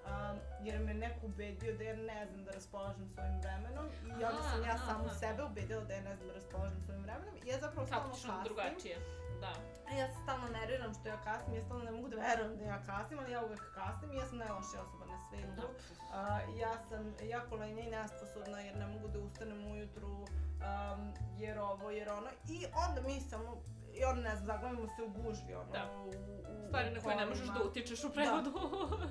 um, jer me neko ubedio da ja ne znam da raspolažem svojim vremenom i onda sam ja aha. sebe ubedila da ja ne znam da raspolažem svojim vremenom i ja zapravo stalno kasnim. drugačije. Da. A ja se stalno nerviram što ja kasnim, ja stalno ne mogu da verujem da ja kasnim, ali ja uvek kasnim i ja sam najlošija osoba na svetu. Da. A, ja sam jako lenja i nesposobna jer ne mogu da ustanem ujutru, um, jer ovo, jer ono. I onda mi samo, i onda ne znam, zaglavimo se u gužvi, ono, Da. u, u, Stvari na koje ne možeš da utičeš u prevodu.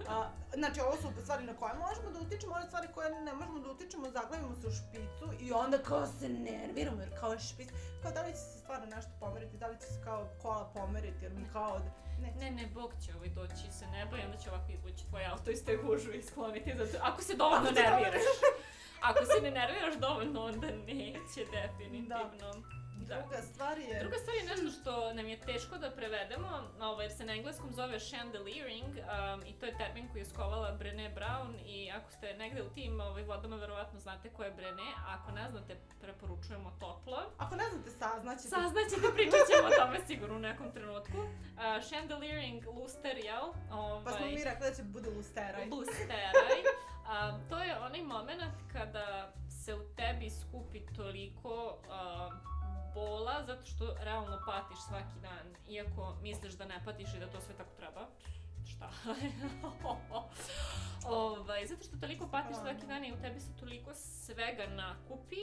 A, znači, ovo su stvari na koje možemo da utičemo, ove stvari koje ne možemo da utičemo, zaglavimo se u špicu i onda kao se nerviramo jer kao je špic. Kao da li će se stvarno nešto pomeriti, da li će se kao kola pomeriti jer mi kao od... Ne, Ne, ne, Bog će ovaj doći sa neba i onda će ovako izvući tvoj auto iz te gužve i skloniti. Zato, ako se dovoljno Ako se dovoljno- nerviraš. Ako se ne nerviraš dovoljno, onda neće definitivno. Da. Druga stvar je... Druga stvar je nešto što nam je teško da prevedemo, ovaj, jer se na engleskom zove chandeliering um, i to je termin koji je skovala Brené Brown i ako ste negde u tim ovaj, vodama verovatno znate ko je Brené, a ako ne znate preporučujemo toplo. Ako ne znate, saznaćete. Saznaćete, pričat ćemo o tome sigurno u nekom trenutku. Uh, chandeliering, luster, jel? Ovaj, Pa smo mi rekli da će bude lusteraj. Lusteraj. A, to je onaj moment kada se u tebi skupi toliko a, bola zato što realno patiš svaki dan, iako misliš da ne patiš i da to sve tako treba. Šta? ovaj, zato što toliko patiš svaki dan i u tebi se toliko svega nakupi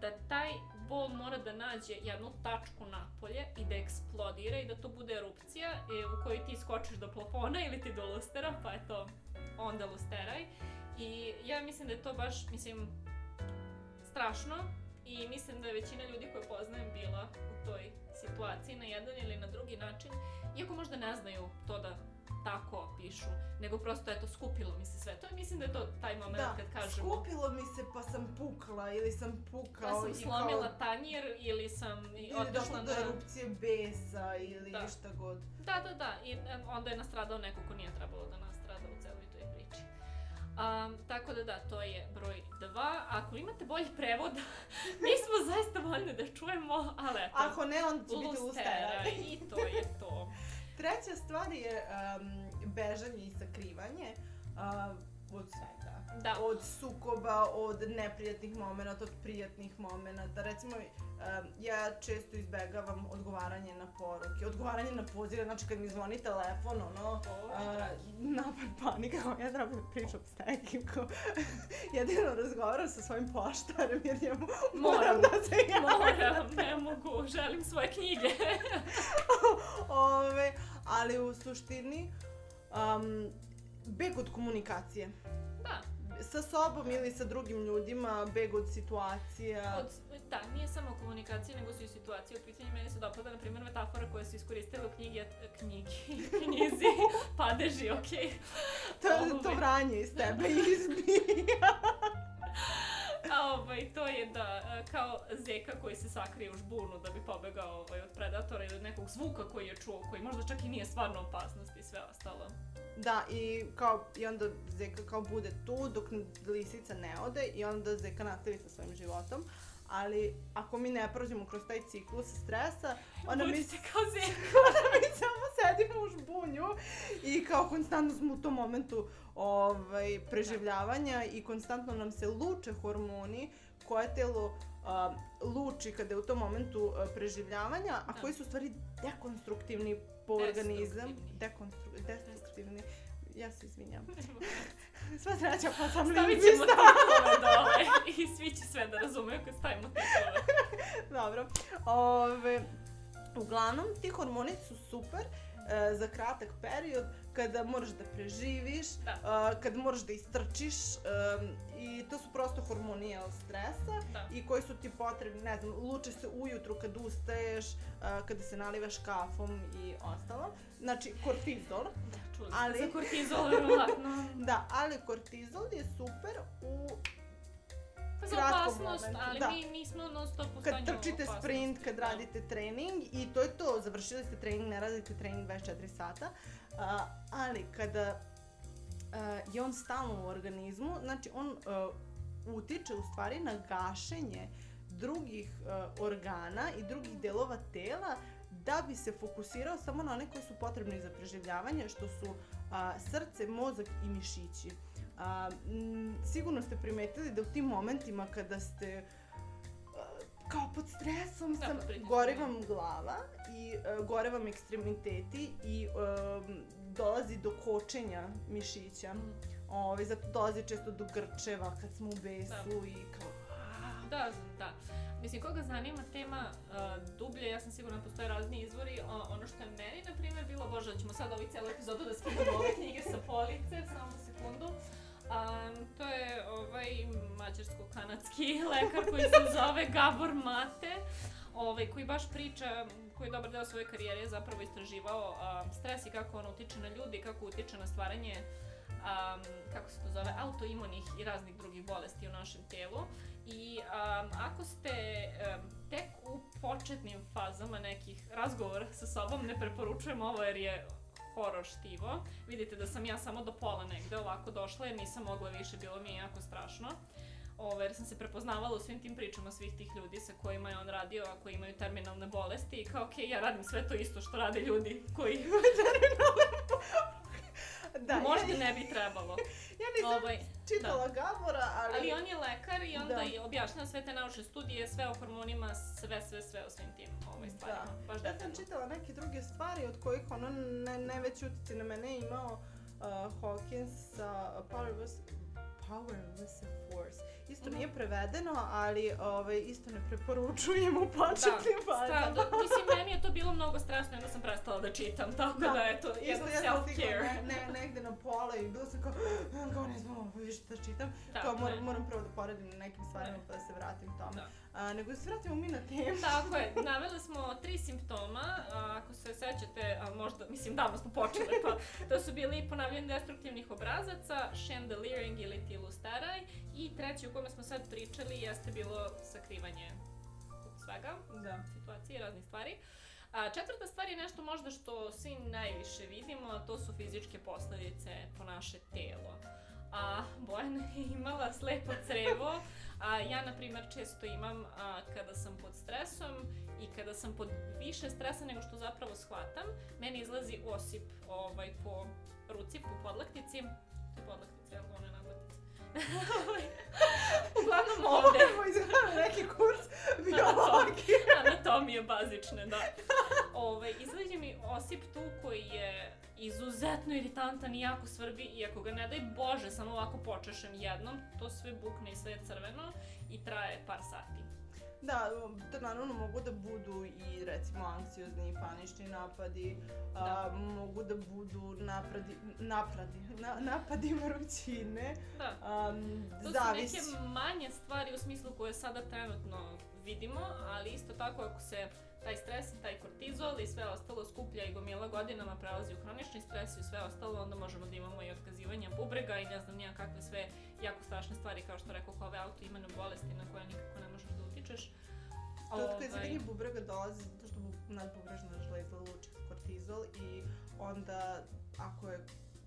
da taj bol mora da nađe jednu tačku napolje i da eksplodira i da to bude erupcija e, u kojoj ti skočiš do plafona ili ti do lustera, pa je to onda lusteraj. I ja mislim da je to baš, mislim, strašno i mislim da je većina ljudi koje poznajem bila u toj situaciji na jedan ili na drugi način, iako možda ne znaju to da tako pišu, nego prosto eto skupilo mi se sve to i mislim da je to taj moment Da, kad kažemo skupilo mi se pa sam pukla ili sam pukao pa sam slomila kao... tanjir ili sam Ili otišla na... do erupcije besa ili Da. šta god. Da, da, da. I onda je nastradao neko ko nije trebalo da nastrada Um, tako da da, to je broj dva. Ako imate bolji prevod, mi smo zaista voljni da čujemo, ali eto. Ako ne, onda će biti lusteraj. I to je to. Treća stvar je um, bežanje i sakrivanje um, od svega. Da. Od sukoba, od neprijatnih momenata, od prijatnih momenata. Recimo, ja često izbegavam odgovaranje na poruke, odgovaranje na pozive, znači kad mi zvoni telefon, ono, napad panika, kao ja treba da pričam s nekim, kao, jedino razgovaram sa svojim poštarem jer njemu moram Moram. da se javim. Moram, ne mogu, želim svoje knjige. Ove, ali u suštini, um, beg od komunikacije. da, sa sobom ili sa drugim ljudima, beg od situacija. Od, da, nije samo komunikacija, nego su i situacije u pitanju. Meni se dopada, na primjer, metafora koja se iskoristila u knjigi, knjigi, knjizi, padeži, okej. To, to Ovaj. vranje iz tebe izbija. Ovaj, to je da, kao zeka koji se sakrije u žbunu da bi pobegao ovaj, od predatora ili nekog zvuka koji je čuo, koji možda čak i nije stvarno opasnost i sve ostalo. Da, i kao, i onda Zeka kao bude tu dok lisica ne ode i onda Zeka nastavi sa svojim životom. Ali ako mi ne prođemo kroz taj ciklus stresa, onda mi, Budite kao zeka. onda mi samo sedimo u žbunju i kao konstantno smo u tom momentu ovaj, preživljavanja i konstantno nam se luče hormoni koje telo a, luči kada je u tom momentu a, preživljavanja, a Da. koji su u stvari dekonstruktivni po organizam. Dekonstru, destruktivni. Ja se izvinjam. Sva sreća pa sam Stavit ćemo lingvista. titule dole i svi će sve da razumeju kad stavimo titule. Dobro. Ove, uglavnom, ti hormoni su super e, za kratak period kada moraš da preživiš, Da. e, kada moraš da istrčiš e, i to su prosto hormoni jel, stresa Da. i koji su ti potrebni, ne znam, luče se ujutru kad ustaješ, e, kada se nalivaš kafom i ostalo. Znači, kortizol. Da, čuli Ali- za kortizol, verovatno. Da, ali kortizol je super u Pa za opasnost, momentu, ali da. mi nismo non stop u kad trčite opasnosti. sprint, kad Da. radite trening i to je to, završili ste trening, ne radite trening 24 sata, a, ali kada a, je on stalno u organizmu, znači on a, utiče u stvari na gašenje drugih a, organa i drugih delova tela da bi se fokusirao samo na one koji su potrebni za preživljavanje, što su a, srce, mozak i mišići. A, m, sigurno ste primetili da u tim momentima kada ste kao pod stresom Da, sam, pod pritiskom, gore da. vam glava i uh, gore vam ekstremiteti i um, dolazi do kočenja mišića. Mhm. Ove, zato dolazi često do grčeva kad smo u besu i kao... Da, da. Mislim, koga zanima tema uh, dublje, ja sam sigurna da postoje razni izvori. O, ono što je meni, na primjer, bilo, bože, da ćemo sad ovi celu epizodu da skinemo ove knjige sa police, samo sekundu. Um, to je ovaj mađarsko-kanadski lekar koji se zove Gabor Mate, ovaj, koji baš priča, koji je dobar deo svoje karijere je zapravo istraživao um, stres i kako on utiče na ljudi, kako utiče na stvaranje um, kako se to zove, autoimunih i raznih drugih bolesti u našem telu. I um, ako ste um, tek u početnim fazama nekih razgovora sa sobom, ne preporučujem ovo jer je horor štivo. Vidite da sam ja samo do pola negde ovako došla jer nisam mogla više, bilo mi je jako strašno. Ove, jer sam se prepoznavala u svim tim pričama svih tih ljudi sa kojima je on radio, a koji imaju terminalne bolesti i kao, okej, ja radim sve to isto što rade ljudi koji Da, možda ja, ne bi trebalo. ja nisam Ovaj, čitala Gabora, ali... Ali on je lekar i onda Da. da. objašnjava sve te naučne studije, sve o hormonima, sve, sve, sve o svim tim ovaj, stvarima. Da. Baš Ja sam čitala neke druge stvari od kojih ono ne, najveći utjecaj na mene je imao uh, Hawkins sa Powerless, Powerless Force. Isto Mhm. nije prevedeno, ali ovaj, isto ne preporučujem u početnim Sta, fazama. do, mislim, meni je to bilo mnogo stresno i onda sam prestala da čitam, tako da, Da. eto, Isto ja self-care. ne, ne, negde na pola i bila sam kao, kao ne znam više da čitam. Da, kao moram, moram prvo da poredim na nekim stvarima Ne. pa da se vratim tome. Da. A, nego se vratimo mi na temu. Tako je, navele smo tri simptoma, a, ako se sećate, a možda, mislim, davno smo počeli, pa to su bili ponavljanje destruktivnih obrazaca, chandeliering ili tilustaraj i treći o kome smo sad pričali jeste bilo sakrivanje svega, Da. situacije, raznih stvari. A četvrta stvar je nešto možda što svi najviše vidimo, a to su fizičke posledice po naše telo. A Bojana je imala slepo crevo, a ja na primer često imam a, kada sam pod stresom i kada sam pod više stresa nego što zapravo shvatam, meni izlazi osip ovaj, po ruci, po podlaktici. To je podlaktica, jel one nadlaktice? Uglavnom ovde. Ovo izgleda neki kurs biologije. Anatomije bazične, da. Ove, izlazi mi osip tu koji je izuzetno iritantan i jako svrbi i ako ga ne daj Bože samo ovako počešem jednom, to sve bukne i sve je crveno i traje par sati. Da, to naravno mogu da budu i recimo anksiozni i panični napadi, a, Da. mogu da budu napradi, napradi, na, napadi vrućine, Da. um, To zavisi. su neke manje stvari u smislu koje sada trenutno vidimo, ali isto tako ako se taj stres i taj kortizol i sve ostalo skuplja i gomila godinama prelazi u hronični stres i sve ostalo, onda možemo da imamo i otkazivanje bubrega i ne znam nija kakve sve jako strašne stvari kao što rekao ove autoimune bolesti na koje nikako ne možeš da utičeš. To Ovaj, otkazivanje bubrega dolazi zato što nadbubrežna žleza luči kortizol i onda ako je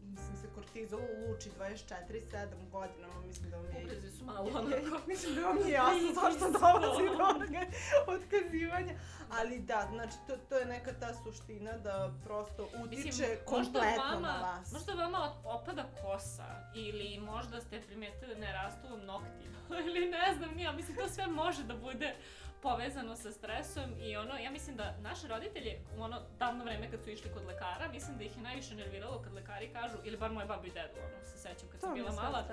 mislim se kortizol luči 24-7 godinama, mislim da vam je... Bubrezi su malo onako. Mislim da vam je jasno zašto dolazi do orga otkazivanja. Ali da, znači to, to je neka ta suština da prosto utiče Mislim, kompletno vama, na vas. Možda vama op- opada kosa ili možda ste primetili da ne rastu vam nokti ili ne znam, nija, mislim to sve može da bude povezano sa stresom i ono, ja mislim da naše roditelje u ono davno vreme kad su išli kod lekara, mislim da ih je najviše nerviralo kad lekari kažu, ili bar moje babu i dedu, ono, se sećam kad sam bila mala,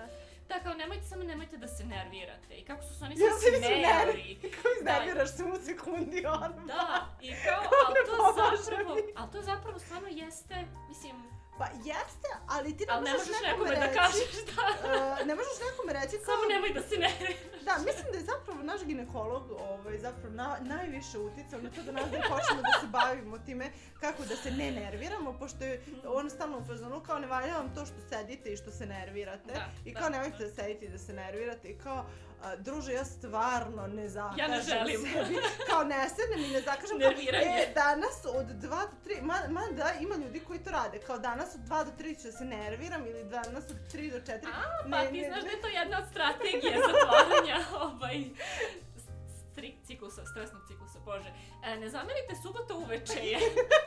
da kao nemojte, samo nemojte da se nervirate i kako su se oni Ja se smejali. Kako iznerviraš se u sekundi, ono. Da, i kao, ali to zapravo, ali to zapravo stvarno jeste, mislim, Pa jeste, ali ti ne ali ne možeš možeš nekome nekome da kažeš da. Uh, ne možeš nekome reći kao... Samo nemoj da se nerviraš. Da, mislim da je zapravo naš ginekolog ovaj, zapravo na, najviše uticao na to da nas da počnemo da se bavimo time kako da se ne nerviramo, pošto je on stalno u fazonu kao ne valja vam to što sedite i što se nervirate. Da, I da. kao nemojte da sedite i da se nervirate i kao druže ja stvarno ne zakažem Ja ne želim. sebi. Kao ne sednem i ne zakažem kao, Nerviranje. e, danas od 2 do 3, ma, ma da ima ljudi koji to rade, kao danas od 2 do 3 ću da se nerviram ili danas od 3 do 4. A, pa ti znaš da je to jedna od strategije zatvaranja ovaj, strik ciklusa, stresnog ciklusa, bože. E, ne zamerite subota uveče je.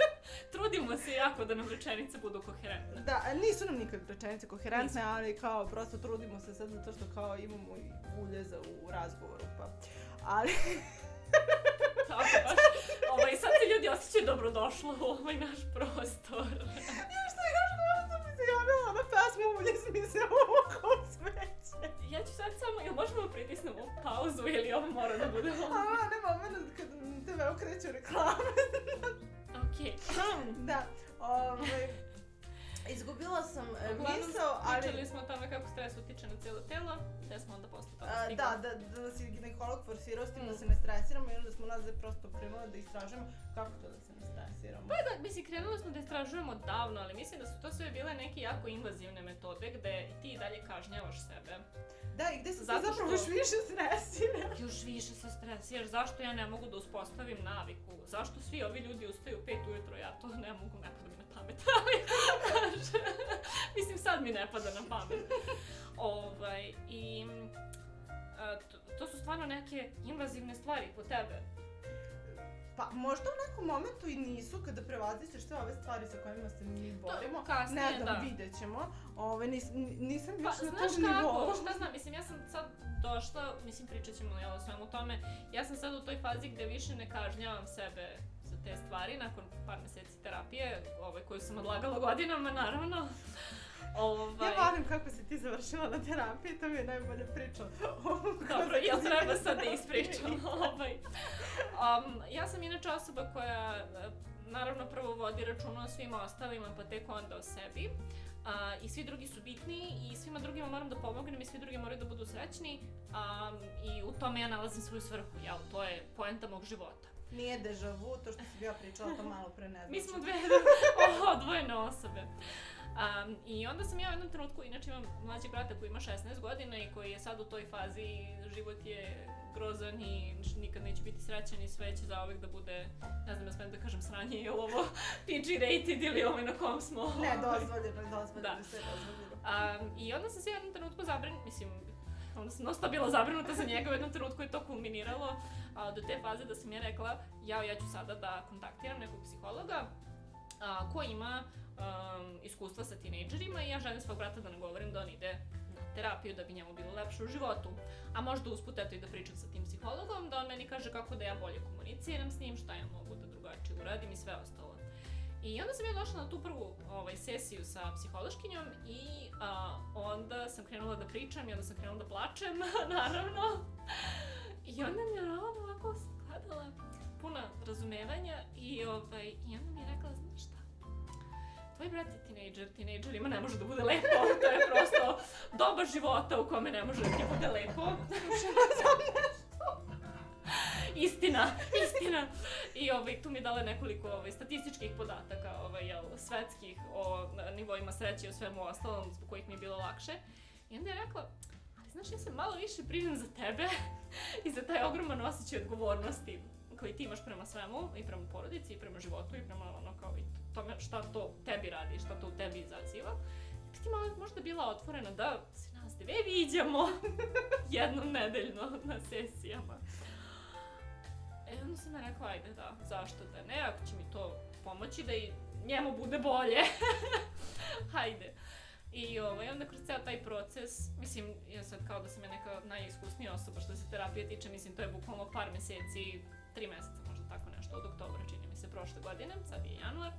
Trudimo se jako da nam rečenice budu koherentne. Da, nisu nam nikad rečenice koherentne, ali kao prosto trudimo se sad zato što kao imamo i uljeza u razgovoru, pa. Ali, Tako baš. Ovaj, sad se ljudi osjećaju dobrodošlo u ovaj naš prostor. što je još nešto mi se javila na pesmu Uljez mi se smeće. Ja ću sad samo, jel možemo pritisnemo pauzu ili ovo mora da bude ovo? A, ne moment kad tebe okreću reklame. Okej. Da, ovaj, izgubila sam e, Uglavnom, misao, ali... Pričali smo o tome kako stres utiče na cijelo telo, te smo onda posle toga A, stigli. da, da, da nas je ginekolog forsirao s tim da Mm. se ne stresiramo i onda smo nazad prosto krenuli da istražujemo kako to da se ne stresiramo. Pa da, mislim, krenuli smo da istražujemo davno, ali mislim da su to sve bile neke jako invazivne metode gde ti i dalje kažnjavaš sebe. Da, i gde se Zato zapravo što- još više stresira. Još više se stresiraš, zašto ja ne mogu da uspostavim naviku? Zašto svi ovi ljudi ustaju u pet ujutro, ja to ne mogu, ne pada mi kaže, mislim sad mi ne pada na pamet. ovaj, i a, to, to su stvarno neke invazivne stvari po tebe. Pa možda u nekom momentu i nisu kada prevazićeš sve ove stvari sa kojima se mi borimo. kasnije, ne znam, da. vidjet ćemo. Ove, nis, n- nisam Pa, još na znaš tom nivou. kako, šta znam, mislim, ja sam sad došla, mislim, pričat ćemo i o svemu tome, ja sam sad u toj fazi gde više ne kažnjavam sebe te stvari, nakon par meseci terapije, ovaj, koju sam odlagala godinama, naravno. Ovaj, Ja volim kako si ti završila na terapiji, to mi je najbolja priča. Dobro, jel treba sad da ispričam? ovaj. um, ja sam inače osoba koja e, naravno prvo vodi računa o svima ostalima, pa tek onda o sebi. A, I svi drugi su bitni i svima drugima moram da pomognem i svi drugi moraju da budu srećni. Um, I u tome ja nalazim svoju svrhu, jel? To je poenta mog života. Nije deja vu, to što si ja pričala to malo pre ne znači. Mi smo dve odvojene osobe. Um, I onda sam ja u jednom trenutku, inače imam mlađeg brata koji ima 16 godina i koji je sad u toj fazi, život je grozan i nikad neće biti srećan i sve će zauvek da bude, ne znam, ja smem da kažem sranje, je li ovo PG rated ili ovaj na kom smo? Ne, dozvoljeno, dozvoljeno, Da. sve je dozvoljeno. Um, I onda sam se u jednom trenutku zabrinula, mislim, onda sam dosta bila zabrinuta za njega, u jednom trenutku je to kulminiralo a, do te faze da sam ja rekla, ja, ja ću sada da kontaktiram nekog psihologa a, ko ima um, iskustva sa tinejdžerima i ja želim svog brata da nagovorim da on ide na terapiju da bi njemu bilo lepše u životu. A možda usput eto i da pričam sa tim psihologom, da on meni kaže kako da ja bolje komuniciram s njim, šta ja mogu da drugačije uradim i sve ostalo. I onda sam ja došla na tu prvu ovaj, sesiju sa psihološkinjom i a, onda sam krenula da pričam i onda sam krenula da plačem, naravno. I onda mi je ona ovako gledala puna razumevanja i, ovaj, i onda mi je rekla, znaš šta, tvoj brat je tinejdžer, tinejdžerima ne može da bude lepo, to je prosto doba života u kome ne može da ti bude lepo. istina, istina. I ovaj, tu mi je dala nekoliko ovaj, statističkih podataka ovaj, jel, svetskih o nivoima sreće i o svemu ostalom zbog kojih mi je bilo lakše. I onda je rekla, ali znaš, ja se malo više brinem za tebe i za taj ogroman osjećaj odgovornosti koji ti imaš prema svemu i prema porodici i prema životu i prema ono kao i tome šta to tebi radi, šta to u tebi izaziva. Ti malo možda bila otvorena da se nas dve viđamo jednom nedeljno na sesijama. Onda sam ja rekla, ajde da, zašto da ne, ako će mi to pomoći da i njemu bude bolje. Hajde. I ovaj, onda kroz ceo taj proces, mislim, ja sad kao da sam ja neka najiskusnija osoba što se terapije tiče, mislim, to je bukvalno par meseci, tri meseca, možda tako nešto, od oktobra čini mi se prošle godine, sad je januar.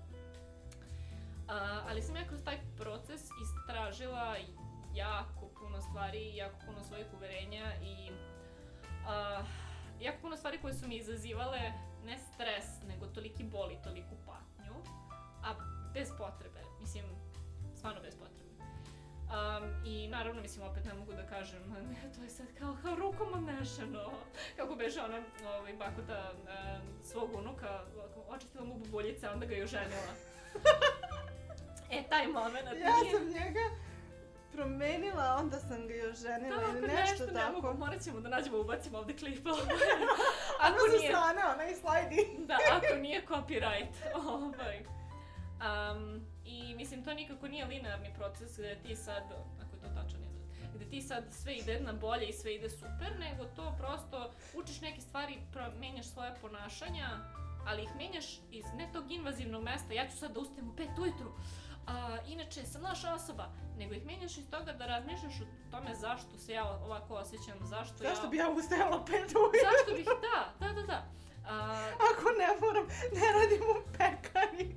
A, ali sam ja kroz taj proces istražila jako puno stvari, jako puno svojih uverenja i a, jako puno stvari koje su mi izazivale ne stres, nego toliki bol i toliku patnju, a bez potrebe, mislim, stvarno bez potrebe. Um, I naravno, mislim, opet ne mogu da kažem, to je sad kao, kao rukom odnešeno. Kako beže ona, ovaj, bakota um, svog unuka, očistila mu bubuljice, a onda ga je oženila. e, taj moment. Ja sam njega promenila, onda sam ga još ženila Da, ili nešto, nešto ne tako. mogu, morat ćemo da nađemo, ubacimo ovde klip. Ako sa nije, strane, onaj slajdi. da, ako nije copyright. ovaj. Um, I mislim, to nikako nije linearni proces gde ti sad, ako je to tačan izraz, gde ti sad sve ide na bolje i sve ide super, nego to prosto učiš neke stvari, menjaš svoje ponašanja, ali ih menjaš iz ne tog invazivnog mesta, ja ću sad da ustajem u pet ujutru, a, inače sam loša osoba, nego ih menjaš iz toga da razmišljaš o tome zašto se ja ovako osjećam, zašto, Zašto ja... bi ja ustajala pet ujutru? Zašto bih, da, da, da, da. A, Ako ne moram, ne radim u pekari.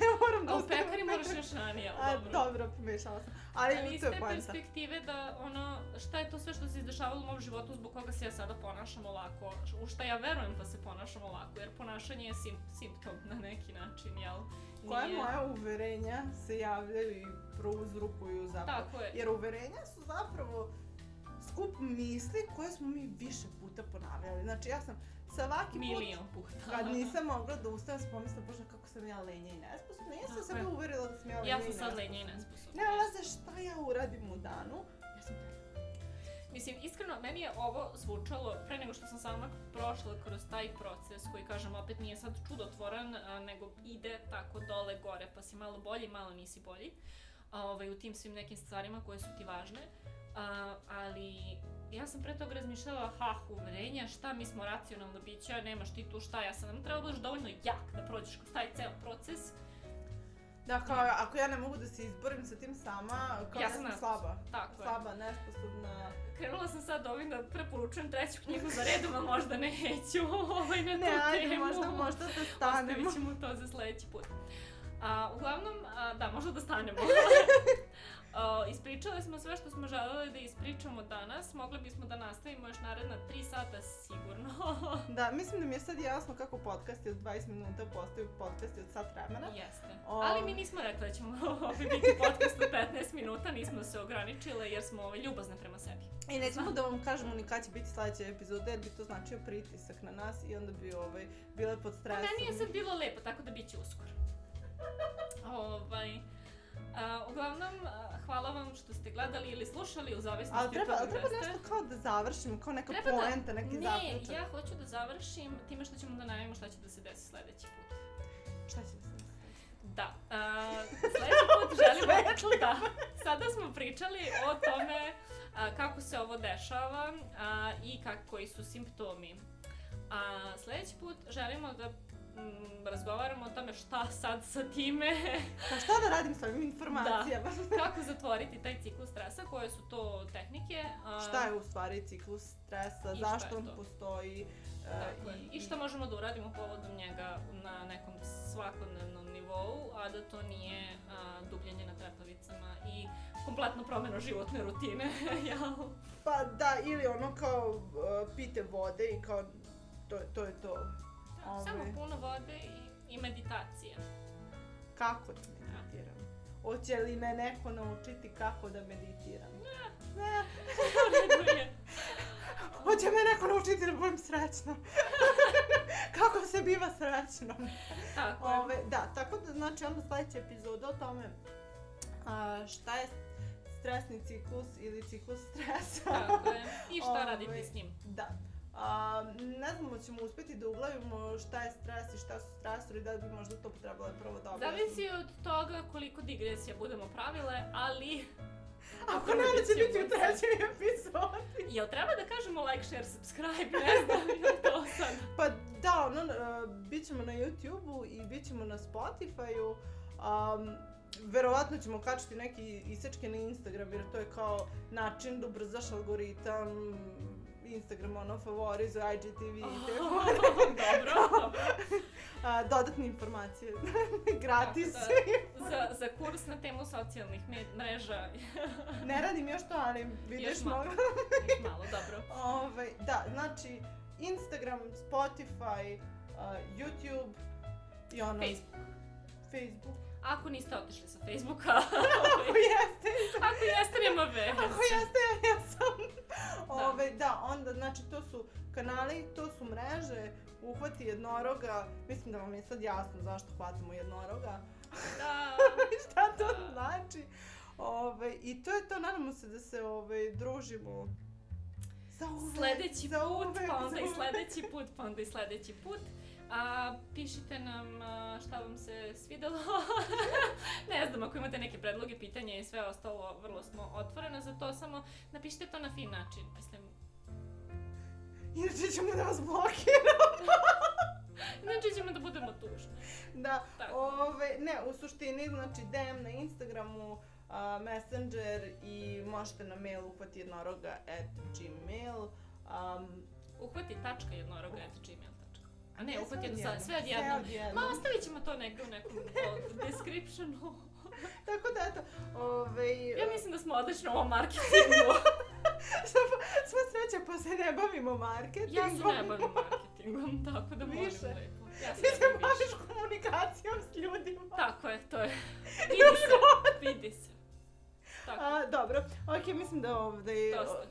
Ne moram da a u pekari moraš još ranije, A, ali dobro. dobro, pomešala sam. Ali, Ali iz te perspektive da ono, šta je to sve što se izdešavalo u mom životu zbog koga se ja sada ponašam ovako, u šta ja verujem da se ponašam ovako, jer ponašanje je sim, simptom na neki način, jel? Nije- moja uverenja se javljaju i prouzrukuju zapravo. Tako je. Jer uverenja su zapravo skup misli koje smo mi više puta ponavljali. Znači ja sam svaki put Milion puta. kad nisam mogla da ustanem sam pomislila, bože kako sam ja lenja i nesposobna. Ja sam sebe uverila da sam ja lenja Ja i sam sad nesposobna. lenja i nesposobna. Nema veze šta ja uradim u danu. Ja sam Mislim, iskreno, meni je ovo zvučalo, pre nego što sam sama prošla kroz taj proces, koji, kažem, opet nije sad čudotvoran, a, nego ide tako dole, gore, pa si malo bolji, malo nisi bolji, a, ovaj, u tim svim nekim stvarima koje su ti važne. A, ali ja sam pre toga razmišljala, ha, uverenja, šta, mi smo racionalna bića, nemaš ti tu šta, ja sam nam treba budeš dovoljno jak da prođeš kroz taj ceo proces. Da, kao ako ja ne mogu da se izborim sa tim sama, kao Ja ja sam nesposobna. slaba. Tako je. Slaba, nesposobna. Krenula sam sad ovim da preporučujem treću knjigu za redom, a možda neću ovaj, na tu Ne, ajde, temu. možda, možda da stanemo. Ostavit ćemo to za sledeći put. A, uglavnom, a, da, možda da stanemo. A, ispričale smo sve što smo želeli da ispričamo danas. Mogli bismo da nastavimo još naredna 3 sata sigurno. Da, mislim da mi je sad jasno kako podcasti od 20 minuta postaju podcasti od sat vremena. Jeste. O- Ali mi nismo rekli da ćemo biti podcast od 15 minuta, nismo se ograničile jer smo ovaj, ljubazne prema sebi. I nećemo da vam kažemo ni kad će biti sledeća epizoda jer bi to značio pritisak na nas i onda bi ovaj, bile pod Pa stresom. meni je sad bilo lepo, tako da bit će uskoro. ovaj, a, uglavnom, hvala vam što ste gledali ili slušali u zavisnosti Ali treba, od toga treba nešto kao da završimo, kao neka Treba da- poenta, neki Ne, zaključak. ja hoću da završim time što ćemo da najavimo šta će da se desi sledeći put. Šta će da se desi? Da, a, sledeći put želimo... da, sada smo pričali o tome a, kako se ovo dešava a, i kak, koji su simptomi. A sledeći put želimo da mm, razgovaramo o tome šta sad sa time, Pa šta da radim s ovim informacijama? kako zatvoriti taj ciklus stresa, koje su to tehnike. a, šta je u stvari ciklus stresa, I zašto on to? postoji Tako uh, je. I šta možemo da uradimo povodom njega na nekom svakodnevnom nivou a da to nije a, dubljenje na trepavicama i kompletno promjena životne rutine, jel? Pa da, ili ono kao uh, pite vode i kao to, to je to. Ovaj. Samo puno vode i, i meditacija. Kako da meditiram? Hoće li me neko naučiti kako da meditiram? Ne. Je. Hoće me neko naučiti da budem srećna. kako se biva srećnom? Tako je. Ove, da, tako da znači onda sledeća epizoda o tome a, šta je stresni ciklus ili ciklus stresa. Tako je. I šta Ovaj, raditi s njim? Da. A, ne znamo ćemo uspjeti da uglavimo šta je stres i šta su stresori, da bi možda to trebalo prvo da objasnim. Zavisi od toga koliko digresija budemo pravile, ali... Ako ne, onda će biti u trećoj epizodi. Jel treba da kažemo like, share, subscribe? Ne znam, je to sad. Pa da, ono, uh, bit ćemo na YouTube-u i bit ćemo na Spotify-u. Um, verovatno ćemo kačiti neki isečke na Instagram, jer to je kao način da ubrzaš algoritam, Instagram ono favorizuje IGTV i te dobro, dobro. A, dodatne informacije. Gratis. Da, za, za kurs na temu socijalnih mreža ne radim još to, ali vidiš Još malo. još malo, dobro. Ovaj, da, znači Instagram, Spotify, uh, YouTube i ono... Facebook. Facebook. Ako niste otišli sa Facebooka, Ako jeste, ako jeste, nema veze. ako jeste, ja jesam. Ove, da, onda, znači, to su kanali, to su mreže, uhvati jednoroga, mislim da vam je sad jasno zašto hvatamo jednoroga, Da, šta to Da. znači. Ove, I to je to, nadamo se da se ove, družimo za uvek, sledeći za put, uvek, pa onda i sledeći put, pa onda i sledeći put. A, pišite nam a, šta vam se svidelo. ne znam, ako imate neke predloge, pitanja i sve ostalo, vrlo smo otvorene za to, samo napišite to na fin način. Mislim, Inače ćemo da vas blokiramo. inače ćemo da budemo tužni. Da, Tako. ove, ne, u suštini, znači DM na Instagramu, a, Messenger i možete na mail uhvati jednoroga at gmail. Um, Uhvati tačka jednoroga at gmail.com. A ne, uhvati jedno, sad, sve odjednom. Ma, ostavit ćemo to negdje u nekom o, descriptionu. Tako da, eto, ove, Ja mislim da smo odlično u ovom marketingu. sva sreća pa se ne bavimo marketingom. ja se ne bavim marketingom, tako da molim Više. lepo. Ja se Ti ne se baviš komunikacijom s ljudima. Tako je, to je. Vidi se, vidi se. Tako, A, dobro, ok, mislim da ovdje dosta.